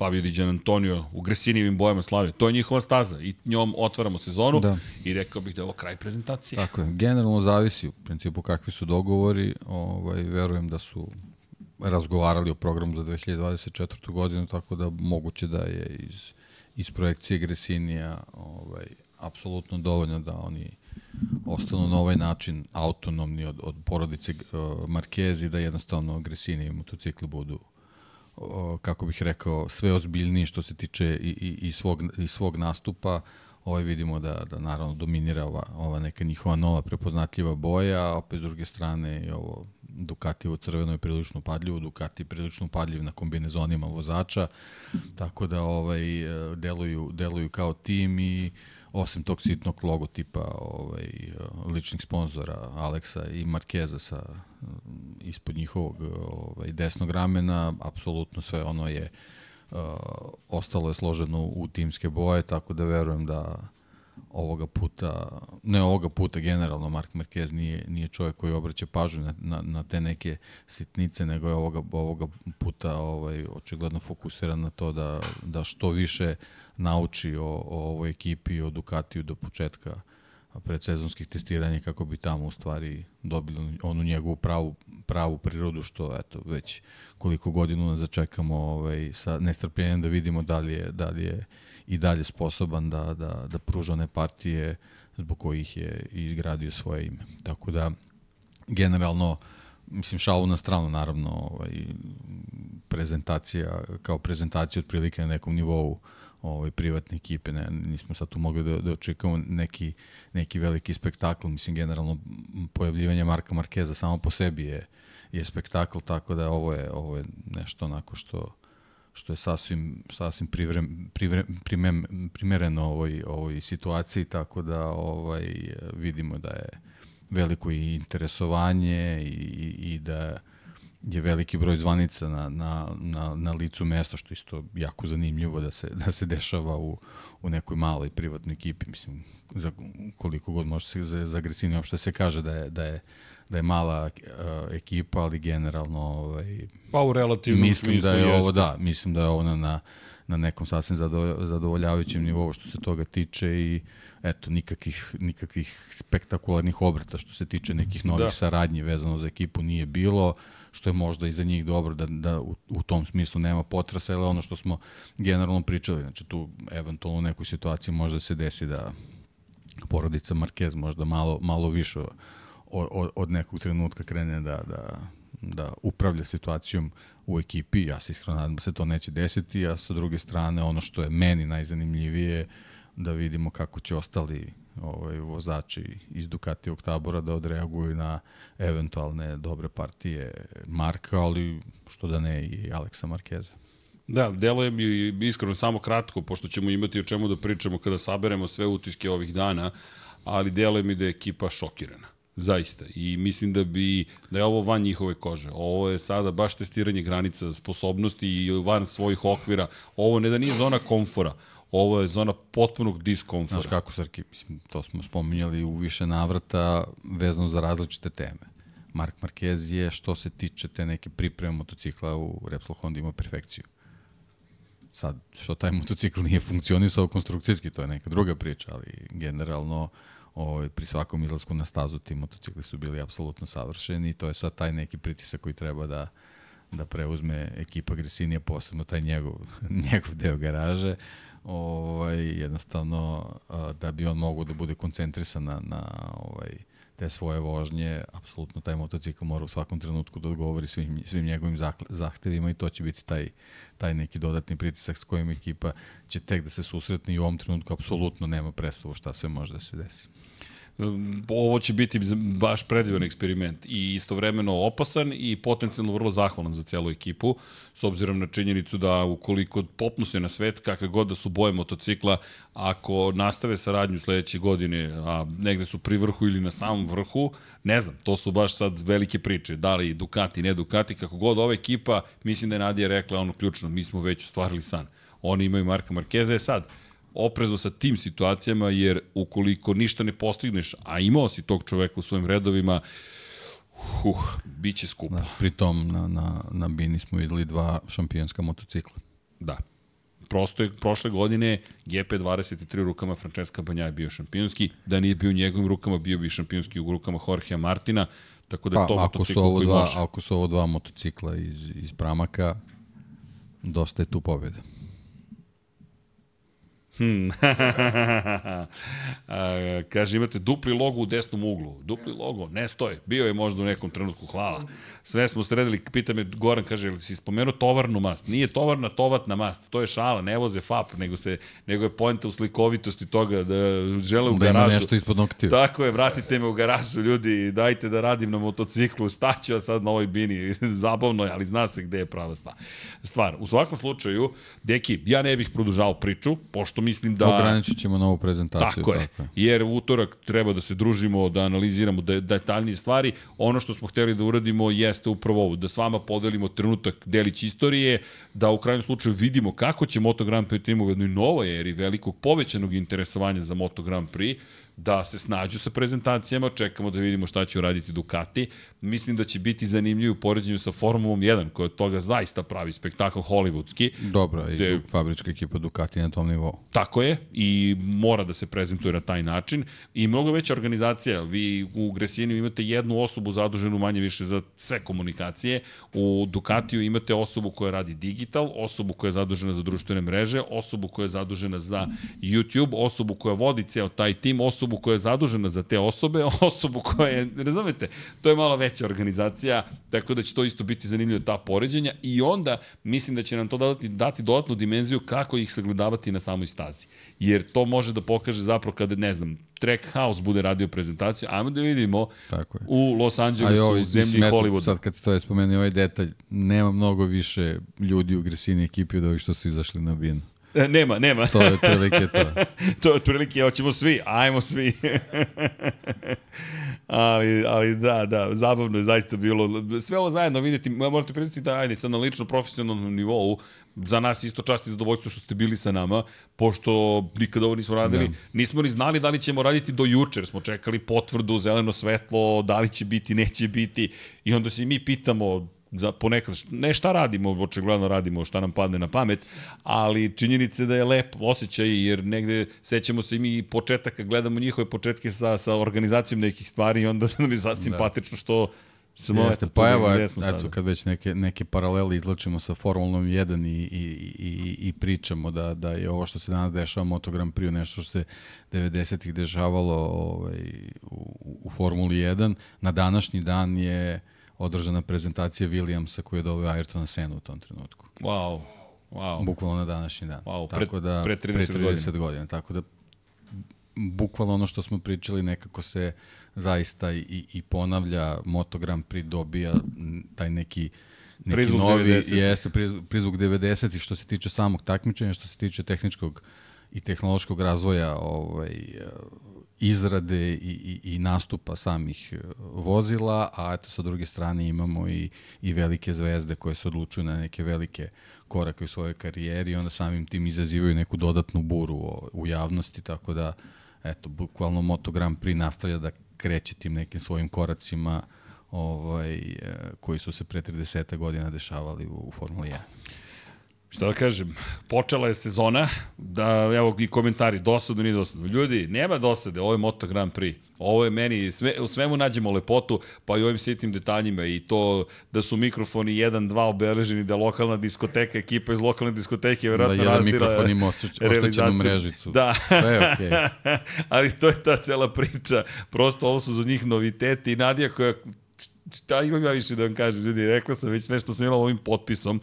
Fabio Di Gian Antonio u Gresinijevim bojama slave. To je njihova staza i njom otvaramo sezonu da. i rekao bih da je ovo kraj prezentacije. Tako je. Generalno zavisi u principu kakvi su dogovori. Ovaj, verujem da su razgovarali o programu za 2024. godinu, tako da moguće da je iz, iz projekcije Gresinija ovaj, apsolutno dovoljno da oni ostanu na ovaj način autonomni od, od porodice uh, Markezi, da jednostavno Gresini i motocikli budu uh, kako bih rekao, sve ozbiljniji što se tiče i, i, i, svog, i svog nastupa. Ovaj vidimo da, da naravno dominira ova, ova neka njihova nova prepoznatljiva boja, a opet s druge strane i ovo Ducati u crvenoj prilično padljivo, Ducati prilično padljiv na kombinezonima vozača, tako da ovaj deluju, deluju kao tim i osim tog sitnog logotipa ovaj, ličnih sponzora Aleksa i Markeza sa ispod njihovog ovaj, desnog ramena, apsolutno sve ono je uh, ostalo je složeno u timske boje, tako da verujem da ovoga puta, ne ovoga puta generalno Mark Marquez nije, nije čovjek koji obraća pažnju na, na, na te neke sitnice, nego je ovoga, ovoga puta ovaj, očigledno fokusiran na to da, da što više nauči o, o ovoj ekipi, o Ducatiju do početka predsezonskih testiranja kako bi tamo u stvari dobili onu njegovu pravu, pravu prirodu što eto već koliko godinu nas začekamo ovaj, sa nestrpljenjem da vidimo da li je, da li je i dalje sposoban da, da, da pruža one partije zbog kojih je izgradio svoje ime. Tako da, generalno, mislim, šalu na stranu, naravno, ovaj, prezentacija, kao prezentacija otprilike na nekom nivou ovaj, privatne ekipe, ne, nismo sad tu mogli da, da očekamo neki, neki veliki spektakl, mislim, generalno, pojavljivanje Marka Markeza samo po sebi je, je spektakl, tako da ovo je, ovo je nešto onako što što je sasvim, sasvim privrem, privrem, primem, primereno ovoj, ovoj situaciji, tako da ovaj, vidimo da je veliko i interesovanje i, i da je veliki broj zvanica na, na, na, na licu mesta, što isto jako zanimljivo da se, da se dešava u, u nekoj maloj privatnoj ekipi. Mislim, za koliko god može se za, za Gresini uopšte se kaže da je, da je da je mala uh, ekipa, ali generalno ovaj, pa u relativnom mislim da je ovo da, mislim da je ovo na, na nekom sasvim zadovoljavajućem nivou što se toga tiče i eto nikakvih nikakvih spektakularnih obrata što se tiče nekih novih da. saradnji vezano za ekipu nije bilo što je možda i za njih dobro da, da u, u tom smislu nema potresa, ali ono što smo generalno pričali, znači tu eventualno u nekoj situaciji možda se desi da porodica Marquez možda malo, malo više od, od nekog trenutka krene da, da, da upravlja situacijom u ekipi. Ja se iskreno nadam da se to neće desiti, a sa druge strane ono što je meni najzanimljivije da vidimo kako će ostali ovaj, vozači iz Ducatijog tabora da odreaguju na eventualne dobre partije Marka, ali što da ne i Aleksa Markeza. Da, deluje mi iskreno samo kratko, pošto ćemo imati o čemu da pričamo kada saberemo sve utiske ovih dana, ali deluje mi da je ekipa šokirana. Zaista. I mislim da bi da je ovo van njihove kože. Ovo je sada baš testiranje granica sposobnosti i van svojih okvira. Ovo ne da nije zona komfora. ovo je zona potpunog Znaš diskomfora. kako, Srki, mislim, to smo spominjali u više navrata vezano za različite teme. Mark Marquez je, što se tiče te neke pripreme motocikla u Repsol Honda ima perfekciju. Sad, što taj motocikl nije funkcionisao konstrukcijski, to je neka druga priča, ali generalno ovaj, pri svakom izlasku na stazu ti motocikli su bili apsolutno savršeni i to je sad taj neki pritisak koji treba da, da preuzme ekipa Gresinija, posebno taj njegov, njegov deo garaže, ovaj, jednostavno da bi on mogao da bude koncentrisan na, na ovaj, te svoje vožnje, apsolutno taj motocikl mora u svakom trenutku da odgovori svim, svim njegovim zahtevima i to će biti taj, taj neki dodatni pritisak s kojim ekipa će tek da se susretne i u ovom trenutku apsolutno nema predstavu šta sve može da se desi. Ovo će biti baš predivan eksperiment i istovremeno opasan i potencijalno vrlo zahvalan za celu ekipu, s obzirom na činjenicu da ukoliko popnu se na svet, kakve god da su boje motocikla, ako nastave saradnju sledeće godine, a negde su pri vrhu ili na samom vrhu, ne znam, to su baš sad velike priče, da li Ducati, ne Ducati, kako god ova ekipa, mislim da je Nadija rekla ono ključno, mi smo već ostvarili san. Oni imaju Marka Markeza, je sad, oprezno sa tim situacijama, jer ukoliko ništa ne postigneš, a imao si tog čoveka u svojim redovima, huh, bit će skupo. Da, pritom na, na, na Bini smo videli dva šampionska motocikla. Da. Prosto je prošle godine GP23 rukama Francesca Banja je bio šampionski, da nije bio u njegovim rukama, bio bi šampionski u rukama Jorgea Martina, tako da je Pa, to ako motocikl su, ovo dva, može. ako su ovo dva motocikla iz, iz Pramaka, dosta je tu pobjeda. Hmm. A, kaže, imate dupli logo u desnom uglu. Dupli logo, ne stoje. Bio je možda u nekom trenutku, hvala. Sve smo sredili, pita me Goran, kaže, ili si spomenuo tovarnu mast? Nije tovarna, tovatna mast. To je šala, ne voze FAP, nego, se, nego je pojenta u slikovitosti toga da žele u Da garažu. nešto ispod noktiju. Tako je, vratite me u garažu, ljudi, dajte da radim na motociklu, šta ću ja sad na ovoj bini, zabavno je, ali zna se gde je prava stvar. Stvar, u svakom slučaju, deki, ja ne bih produžao priču, pošto mislim da... Ograničit ćemo novu prezentaciju. Tako je, Tako je. jer u utorak treba da se družimo, da analiziramo de, detaljnije stvari. Ono što smo hteli da uradimo jeste upravo ovo, da s vama podelimo trenutak delić istorije, da u krajnjem slučaju vidimo kako će Moto Grand Prix u jednoj novoj eri velikog povećanog interesovanja za Moto Grand Prix, da se snađu sa prezentacijama, čekamo da vidimo šta će uraditi Ducati. Mislim da će biti zanimljivo u poređenju sa Formulom 1, koja od toga zaista pravi spektakl hollywoodski. Dobra, i Gde- fabrička ekipa Ducati na tom nivou. Tako je, i mora da se prezentuje na taj način. I mnogo veća organizacija, vi u Gresiniju imate jednu osobu zaduženu manje više za sve komunikacije, u Ducatiju imate osobu koja radi digital, osobu koja je zadužena za društvene mreže, osobu koja je zadužena za YouTube, osobu koja vodi ceo taj tim, osobu koja je zadužena za te osobe, osobu koja je, razumete, to je malo veća organizacija, tako da će to isto biti zanimljivo ta poređenja i onda mislim da će nam to dati, dati dodatnu dimenziju kako ih sagledavati na samoj stazi. Jer to može da pokaže zapravo kada, ne znam, Trackhouse bude radio prezentaciju, ajmo da vidimo Tako je. u Los Angelesu, ovaj, u zemlji mislim, Hollywooda. Sad kad to je spomenuo ovaj detalj, nema mnogo više ljudi u Gresini ekipi od ovih što su izašli na bin. E, nema, nema. To je otprilike to. to je otprilike, hoćemo svi, ajmo svi. ali, ali da, da, zabavno je zaista bilo. Sve ovo zajedno vidjeti, morate priznati da, ajde, sad na lično profesionalnom nivou, za nas isto čast i zadovoljstvo što ste bili sa nama, pošto nikada ovo nismo radili. Da. Nismo ni znali da li ćemo raditi do jučer, smo čekali potvrdu, zeleno svetlo, da li će biti, neće biti. I onda se mi pitamo, za ponekad, ne šta radimo, očigledno radimo šta nam padne na pamet, ali činjenica je da je lep osjećaj, jer negde sećamo se i mi početaka, gledamo njihove početke sa, sa organizacijom nekih stvari i onda nam je Da. simpatično što smo Jeste, pa evo, eto, smo eto, sada. kad već neke, neke paralele izlačimo sa Formulom 1 i, i, i, i pričamo da, da je ovo što se danas dešava Moto Grand Prix nešto što se 90-ih dešavalo ovaj, u, u Formuli 1, na današnji dan je održana prezentacija Williamsa koji je doveo Ayrtona Senu u tom trenutku. Wow, wow. Bukvalno na današnji dan. Wow, pre- tako da, pre 30 pre 30 godina. Tako da bukvalno ono što smo pričali nekako se zaista i, i ponavlja, Moto Grand Prix dobija m, taj neki neki Prizvuk novi, 90-ih. jeste priz- prizvuk 90 i što se tiče samog takmičenja, što se tiče tehničkog i tehnološkog razvoja ovaj, izrade i, i, i nastupa samih vozila, a eto sa druge strane imamo i, i velike zvezde koje se odlučuju na neke velike korake u svojoj karijeri i onda samim tim izazivaju neku dodatnu buru u, javnosti, tako da eto, bukvalno Moto Grand Prix nastavlja da kreće tim nekim svojim koracima ovaj, e, koji su se pre 30 godina dešavali u, u Formuli 1. Šta da kažem, počela je sezona, da, evo i komentari, dosadno, nije dosadno. Ljudi, nema dosade, ovo je Moto Grand Prix. Ovo je meni, sve, u svemu nađemo lepotu, pa i ovim sitnim detaljima i to da su mikrofoni 1-2 obeleženi, da lokalna diskoteka, ekipa iz lokalne diskoteke verovatno da, jedan mikrofon ima oštećenu mrežicu. Da. Sve je okej. Okay. Ali to je ta cela priča. Prosto ovo su za njih noviteti i Nadija koja šta imam ja više da vam kažem, ljudi, rekao sam već sve što sam imala ovim potpisom.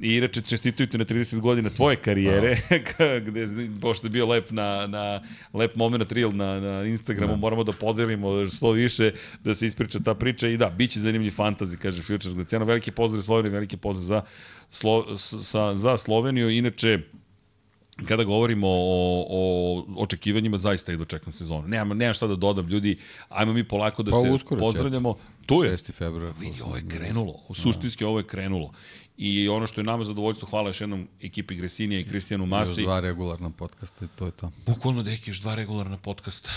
I inače, čestituju na 30 godina tvoje karijere, wow. gde, pošto je bio lep, na, na, lep moment reel na, na Instagramu, no. Da. moramo da podelimo što više, da se ispriča ta priča. I da, bit će zanimljiv fantazi, kaže Future Glaciano. Veliki pozdrav Sloveniji, veliki pozdrav za, Slo, sa, za Sloveniju. Inače, kada govorimo o, o očekivanjima, zaista i dočekam sezonu. Nemam, nemam šta da dodam, ljudi, ajmo mi polako da pa, se pozdravljamo. Tu je. 6. februar. Vidi, ovo je krenulo. Suštinski ovo je krenulo. I ono što je nama zadovoljstvo, hvala još jednom ekipi Gresinija i Kristijanu Masi. Još dva regularna podcasta i to je to. Bukvalno deki, još dva regularna podcasta.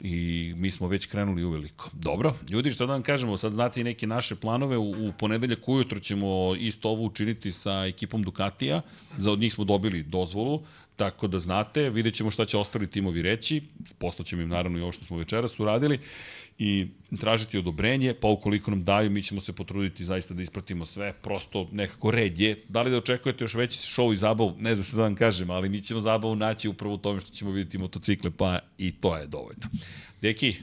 I mi smo već krenuli uveliko. Dobro, ljudi, što da vam kažemo, sad znate i neke naše planove. U, u ponedeljak ujutro ćemo isto ovo učiniti sa ekipom Ducatija. Za od njih smo dobili dozvolu. Tako da znate, vidjet ćemo šta će ostali timovi reći, poslaćemo im naravno i ovo što smo večeras uradili i tražiti odobrenje, pa ukoliko nam daju, mi ćemo se potruditi zaista da ispratimo sve, prosto nekako red je. Da li da očekujete još veći show i zabavu, ne znam što da vam kažem, ali mi ćemo zabavu naći upravo u tome što ćemo vidjeti motocikle, pa i to je dovoljno. Deki,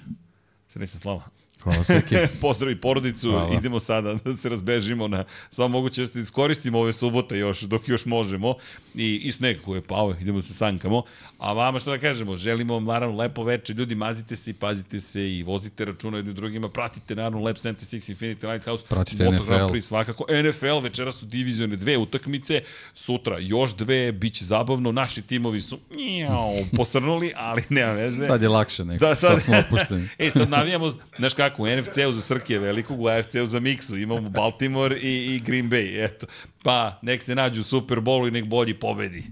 srećna slava. Hvala Seki. Pozdravi porodicu, Hvala. idemo sada da se razbežimo na sva moguće da iskoristimo ove subote još, dok još možemo. I, i sneg koji je pao, idemo da se sankamo. A vama što da kažemo, želimo vam naravno lepo veče, ljudi mazite se i pazite se i vozite računa jednim drugima, pratite naravno Lab 76 Infinity Lighthouse, pratite Moto NFL. Prix, svakako. NFL, večera su divizione dve utakmice, sutra još dve, bit će zabavno, naši timovi su njau, posrnuli, ali nema veze. Sad je lakše neko, da, sad, sad smo opušteni. e, sad navijamo, znaš kako, u NFC-u za Srkije velikog, u AFC-u za Miksu, imamo Baltimore i, i Green Bay, eto. Pa, nek se nađu u Super Bowlu i nek bolji pobedi.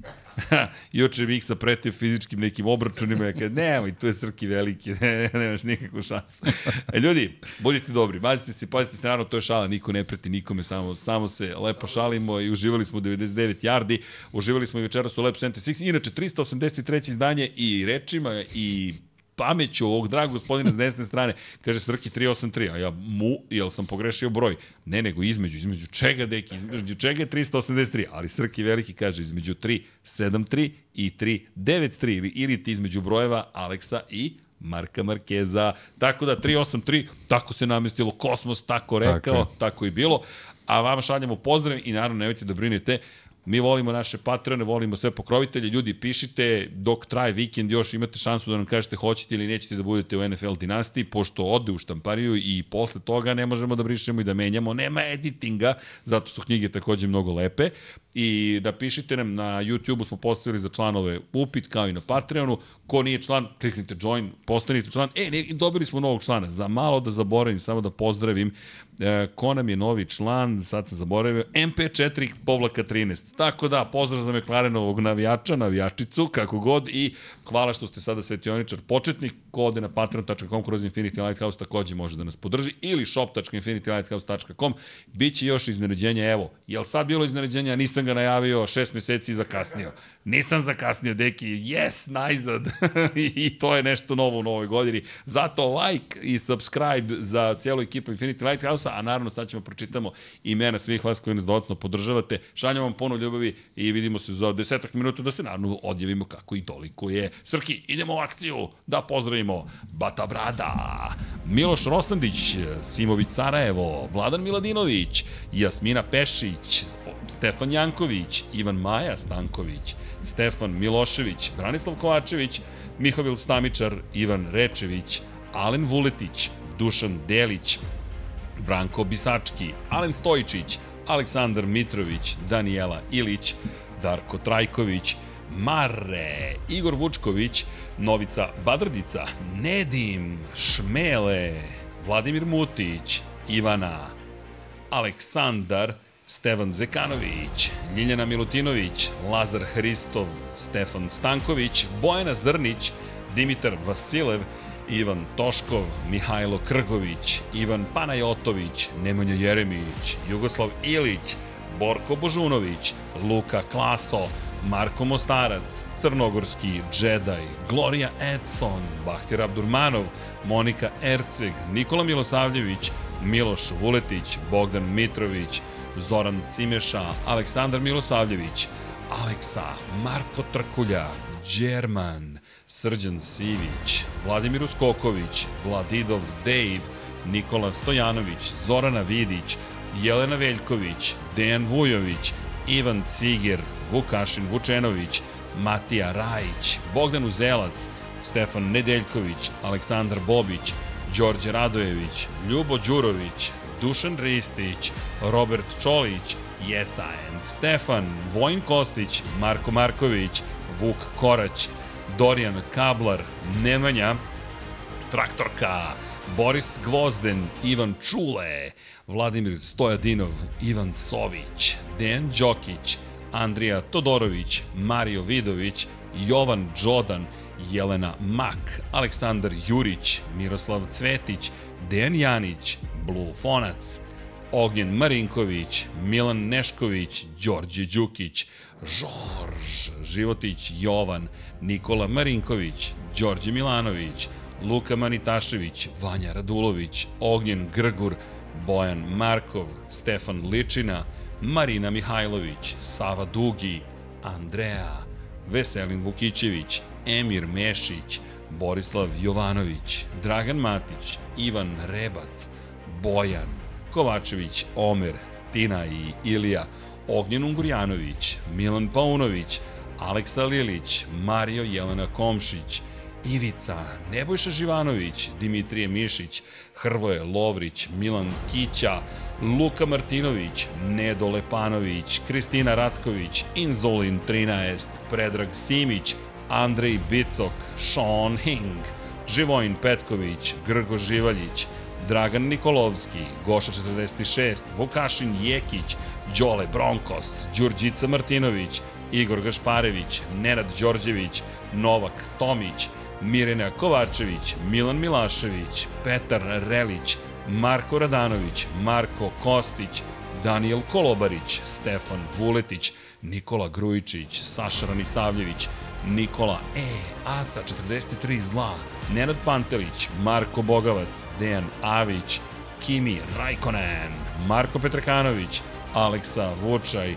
Juče bih sa pretio fizičkim nekim obračunima, ja kada, nemoj, tu je Srki veliki, ne, nemaš nikakvu šansu. E, ljudi, budite dobri, mazite se, pazite se, naravno, to je šala, niko ne preti nikome, samo, samo se lepo šalimo i uživali smo u 99 yardi, uživali smo i večeras u Lab 76, inače 383. izdanje i rečima i pameću ovog dragog gospodina s desne strane, kaže Srki 383, a ja mu, jel sam pogrešio broj? Ne, nego između, između čega, deki, između čega je 383, ali Srki veliki kaže između 373 i 393, ili, ili ti između brojeva Aleksa i Marka Markeza. Tako da 383, tako se namestilo Kosmos, tako rekao, tako, tako i bilo. A vama šaljamo pozdrav i naravno nemojte da brinete, Mi volimo naše patrone, volimo sve pokrovitelje. Ljudi, pišite dok traje vikend, još imate šansu da nam kažete hoćete ili nećete da budete u NFL dinastiji, pošto ode u štampariju i posle toga ne možemo da brišemo i da menjamo. Nema editinga, zato su knjige takođe mnogo lepe. I da pišite nam na YouTube-u smo postavili za članove upit kao i na Patreonu. Ko nije član, kliknite join, postanite član. E, ne, dobili smo novog člana. Za malo da zaboravim, samo da pozdravim. E, ko nam je novi član, sad sam zaboravio, MP4 povlaka 13. Tako da, pozdrav za McLarenovog navijača, navijačicu, kako god, i hvala što ste sada svetioničar početnik, ko ode na patreon.com kroz Infinity Lighthouse takođe može da nas podrži, ili shop.infinitylighthouse.com, Biće još iznenađenja, evo, jel sad bilo iznenađenja, nisam ga najavio, šest meseci zakasnio. Nisam zakasnio, deki, yes, najzad. I to je nešto novo u novoj godini. Zato like i subscribe za cijelu ekipu Infinity Lighthouse, a naravno sad ćemo pročitamo imena svih vas koji nas dodatno podržavate. Šaljam vam puno ljubavi i vidimo se za desetak minuta da se naravno odjavimo kako i toliko je. Srki, idemo u akciju da pozdravimo Bata Brada, Miloš Rosandić, Simović Sarajevo, Vladan Miladinović, Jasmina Pešić, Stefan Janković, Ivan Maja Stanković, Stefan Milošević, Branislav Kovačević, Mihovil Stamičar, Ivan Rečević, Alen Vuletić, Dušan Delić, Branko Bisački, Alen Stojičić, Aleksandar Mitrović, Danijela Ilić, Darko Trajković, Marre, Igor Vučković, Novica Badrdica, Nedim, Šmele, Vladimir Mutić, Ivana, Aleksandar, Stevan Zekanović, Ljiljana Milutinović, Lazar Hristov, Stefan Stanković, Bojana Zrnić, Dimitar Vasilev, Ivan Toškov, Mihajlo Krgović, Ivan Panajotović, Nemanja Jeremić, Jugoslav Ilić, Borko Božunović, Luka Klaso, Marko Mostarac, Crnogorski Jedi, Gloria Edson, Bahtir Abdurmanov, Monika Erceg, Nikola Milosavljević, Miloš Vuletić, Bogdan Mitrović, Zoran Cimeša, Aleksandar Milosavljević, Aleksa, Marko Trkulja, Đerman, Srđan Sivić, Vladimir Uskoković, Vladidov Dave, Nikola Stojanović, Zorana Vidić, Jelena Veljković, Dejan Vujović, Ivan Ciger, Vukašin Vučenović, Matija Rajić, Bogdan Uzelac, Stefan Nedeljković, Aleksandar Bobić, Đorđe Radojević, Ljubo Đurović, Dušan Ristić, Robert Čolić, Jeca and Stefan, Vojn Kostić, Marko Marković, Vuk Korać, Dorijan Kablar, Nemanja, Traktorka, Boris Gvozden, Ivan Čule, Vladimir Stojadinov, Ivan Sović, Dejan Đokić, Andrija Todorović, Mario Vidović, Jovan Đodan, Jelena Mak, Aleksandar Jurić, Miroslav Cvetić, Dejan Janić, Blue Fonac, Ognjen Marinković, Milan Nešković, Đorđe Đukić, Žorž, Životić Jovan, Nikola Marinković, Đorđe Milanović, Luka Manitašević, Vanja Radulović, Ognjen Grgur, Bojan Markov, Stefan Ličina, Marina Mihajlović, Sava Dugi, Andreja, Veselin Vukićević, Emir Mešić, Borislav Jovanović, Dragan Matić, Ivan Rebac, Bojan, Kovačević, Omer, Tina i Ilija, Ognjen Ungurjanović, Milan Paunović, Aleksa Lilić, Mario Jelena Komšić, Ivica, Nebojša Živanović, Dimitrije Mišić, Hrvoje Lovrić, Milan Kića, Luka Martinović, Nedo Lepanović, Kristina Ratković, Inzolin 13, Predrag Simić, Andrej Bicok, Sean Hing, Živojin Petković, Grgo Živaljić, Dragan Nikolovski, Goša 46, Vukašin Jekić, Đole Bronkos, Đurđica Martinović, Igor Gašparević, Nenad Đorđević, Novak Tomić, Mirena Kovačević, Milan Milašević, Petar Relić, Marko Radanović, Marko Kostić, Daniel Kolobarić, Stefan Vuletić, Nikola Grujičić, Saša Ranisavljević, Nikola E, Aca 43 zla, Nenad Pantelić, Marko Bogavac, Dejan Avić, Kimi Rajkonen, Marko Petrakanović, Aleksa Vučaj,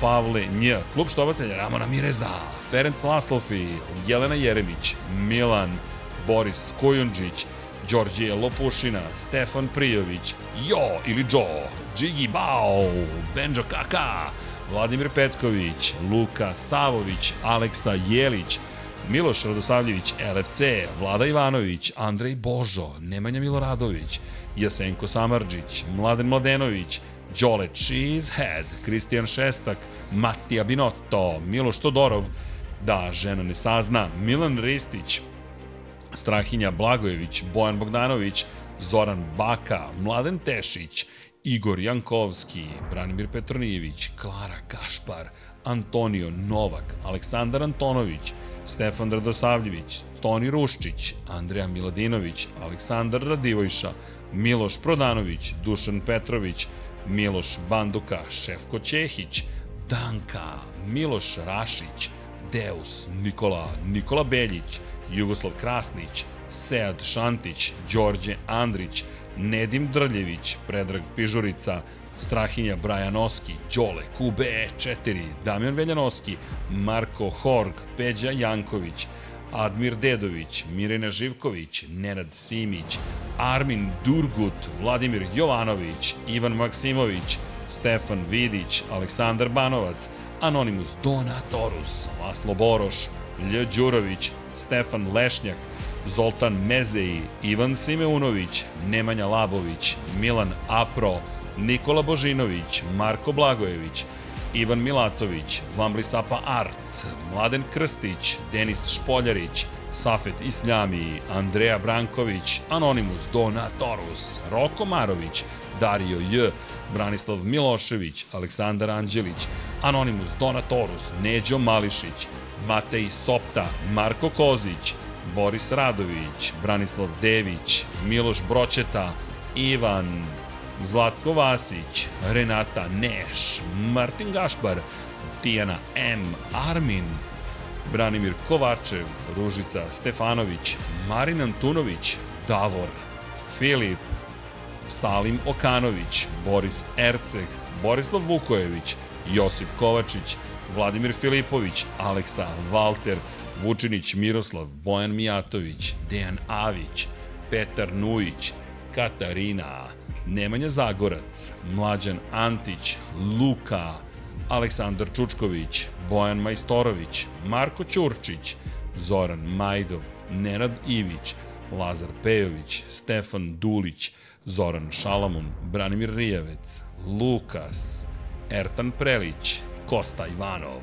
Pavle Nj, klub štovatelja Ramona Mireza, Ferenc Laslofi, Jelena Jeremić, Milan, Boris Kojundžić, Đorđije Lopušina, Stefan Prijović, Jo ili Džo, Džigi Bao, Benđo Kaka, Vladimir Petković, Luka Savović, Aleksa Jelić, Miloš Radosavljević, LFC, Vlada Ivanović, Andrej Božo, Nemanja Miloradović, Jasenko Samarđić, Mladen Mladenović, Đole Cheesehead, Kristijan Šestak, Matija Binotto, Miloš Todorov, da žena ne sazna, Milan Ristić, Strahinja Blagojević, Bojan Bogdanović, Zoran Baka, Mladen Tešić, Igor Jankovski, Branimir Petronijević, Klara Gašpar, Antonio Novak, Aleksandar Antonović, Stefan Radosavljević, Toni Ruščić, Andreja Miladinović, Aleksandar Radivojša, Miloš Prodanović, Dušan Petrović, Miloš Banduka, Šefko Ćehić, Danka, Miloš Rašić, Deus, Nikola, Nikola Beljić, Jugoslav Krasnić, Sead Šantić, Đorđe Andrić, Nedim Drljević, Predrag Pižurica, Strahinja Brajanoski, Đole, QBE4, Damjan Veljanoski, Marko Horg, Peđa Janković, Admir Dedović, Mirena Živković, Nenad Simić, Armin Durgut, Vladimir Jovanović, Ivan Maksimović, Stefan Vidić, Aleksandar Banovac, Anonimus Donatorus, Laslo Boroš, Lj. Đurović, Stefan Lešnjak, Zoltan Mezeji, Ivan Simeunović, Nemanja Labović, Milan Apro, Nikola Božinović, Marko Blagojević, Ivan Milatović, Vambli Sapa Art, Mladen Krstić, Denis Špoljarić, Safet Isljami, Andreja Branković, Anonimus Donatorus, Roko Marović, Dario J, Branislav Milošević, Aleksandar Anđelić, Anonimus Donatorus, Neđo Mališić, Matej Sopta, Marko Kozić, Boris Radović, Branislav Dević, Miloš Bročeta, Ivan, Zlatko Vasić, Renata Neš, Martin Gašbar, Tijana M, Armin, Branimir Kovačev, Ružica Stefanović, Marin Antunović, Davor, Filip, Salim Okanović, Boris Erceg, Borislav Vukojević, Josip Kovačić, Vladimir Filipović, Aleksa Valter, Vučinić Miroslav, Bojan Mijatović, Dejan Avić, Petar Nujić, Katarina, Nemanja Zagorac, Mlađan Antić, Luka, Aleksandar Čučković, Bojan Majstorović, Marko Ćurčić, Zoran Majdov, Nenad Ivić, Lazar Pejović, Stefan Dulić, Zoran Šalamun, Branimir Rijavec, Lukas, Ertan Prelić, Kosta Ivanov,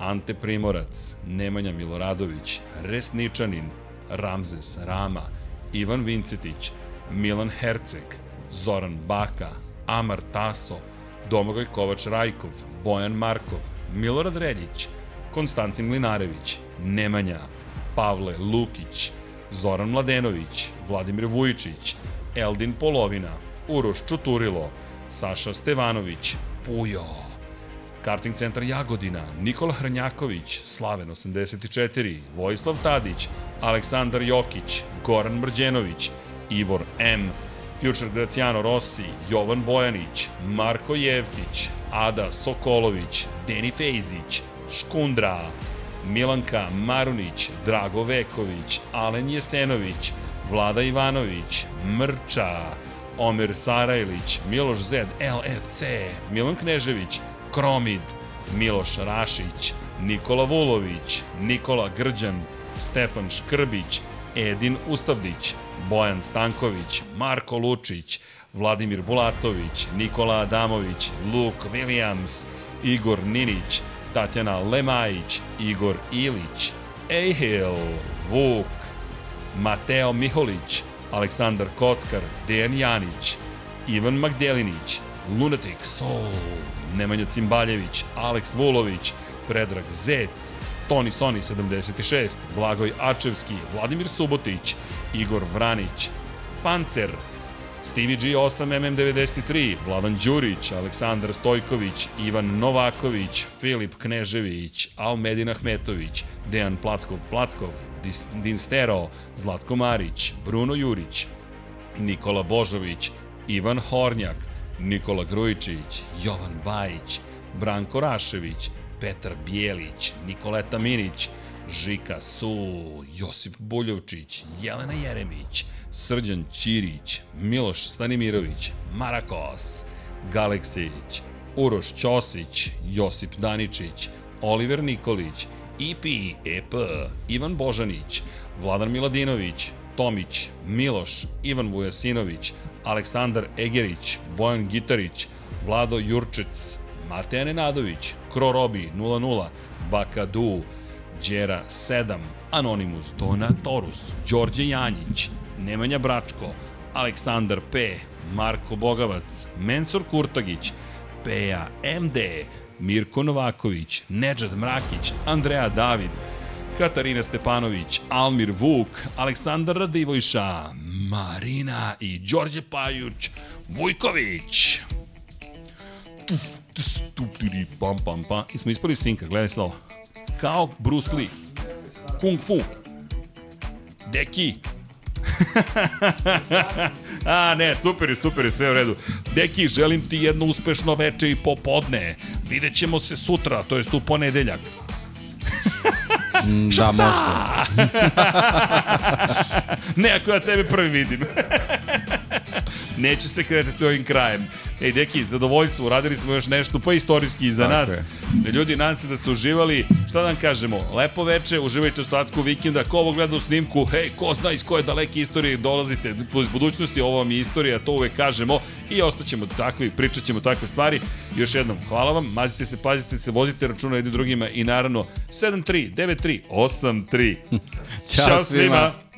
Ante Primorac, Nemanja Miloradović, Resničanin, Ramzes Rama, Ivan Vincetić, Milan Herceg, Zoran Baka, Amar Taso, Domagoj Kovač Rajkov, Bojan Markov, Milorad Reljić, Konstantin Linarević, Nemanja, Pavle Lukić, Zoran Mladenović, Vladimir Vujičić, Eldin Polovina, Uroš Čuturilo, Saša Stevanović, Pujo, Karting centar Jagodina, Nikola Hrnjaković, Slaven 84, Vojislav Tadić, Aleksandar Jokić, Goran Mrđenović, Ivor M, Future Graciano Rossi, Jovan Bojanić, Marko Jevtić, Ada Sokolović, Deni Fejzić, Škundra, Milanka Marunić, Drago Veković, Alen Jesenović, Vlada Ivanović, Mrča, Omer Sarajlić, Miloš Zed, LFC, Milan Knežević, Kromid, Miloš Rašić, Nikola Vulović, Nikola Grđan, Stefan Škrbić, Edin Ustavdić, Bojan Stanković, Marko Lučić, Vladimir Bulatović, Nikola Adamović, Luke Williams, Igor Ninić, Tatjana Lemajić, Igor Ilić, Ejhil, Vuk, Mateo Miholić, Aleksandar Kockar, Dejan Janić, Ivan Magdelinić, Lunatic Soul, Nemanja Cimbaljević, Aleks Vulović, Predrag Zec, Toni Soni 76, Blagoj Ačevski, Vladimir Subotić, Igor Vranić, Pancer, Stevie G 8 MM93, Vladan Đurić, Aleksandar Stojković, Ivan Novaković, Filip Knežević, Almedin Ahmetović, Dejan Plackov Plackov, Dis- Dinstero, Zlatko Marić, Bruno Jurić, Nikola Božović, Ivan Hornjak, Nikola Grujičić, Jovan Bajić, Branko Rašević, Petar Bijelić, Nikoleta Minić, Žika Su, Josip Buljovčić, Jelena Jeremić, Srđan Ćirić, Miloš Stanimirović, Marakos, Galeksić, Uroš Ćosić, Josip Daničić, Oliver Nikolić, IP, EP, Ivan Božanić, Vladan Miladinović, Tomić, Miloš, Ivan Vujasinović, Aleksandar Egerić, Bojan Gitarić, Vlado Jurčec, Mateja Nenadović, Krorobi 00, Bakadu, Đera 7, Anonimus Donatorus, Đorđe Janjić, Nemanja Bračko, Aleksandar P, Marko Bogavac, Mensur Kurtagić, Peja MD, Mirko Novaković, Nedžad Mrakić, Andreja David, Katarina Stepanović, Almir Vuk, Aleksandar Radivojša, Marina i Đorđe Pajuć, Vujković. Tuf, tus, tup, tiri, pam, pam, pam. I smo ispali sinka, gledaj se ovo. Kao Bruce Lee. Kung Fu. Deki. A, ne, super je, super je, sve u redu. Deki, želim ti jedno uspešno veče i popodne. Vidjet ćemo se sutra, to jest u ponedeljak. Mm, Da, možda. ne, ako ja tebe prvi vidim. Neću se kretati ovim krajem. Ej, deki, zadovoljstvo, uradili smo još nešto, pa istorijski i za Tako nas. je. Ljudi, nadam se da ste uživali. Šta da vam kažemo? Lepo veče, uživajte u statku vikenda. Ko ovo gleda u snimku, hej, ko zna iz koje daleke istorije dolazite, iz budućnosti, ovo vam je istorija, to uvek kažemo i ostaćemo takvi, pričat ćemo takve stvari. Još jednom, hvala vam, mazite se, pazite se, vozite računa jedni drugima i naravno 73 93 83. Ćao svima.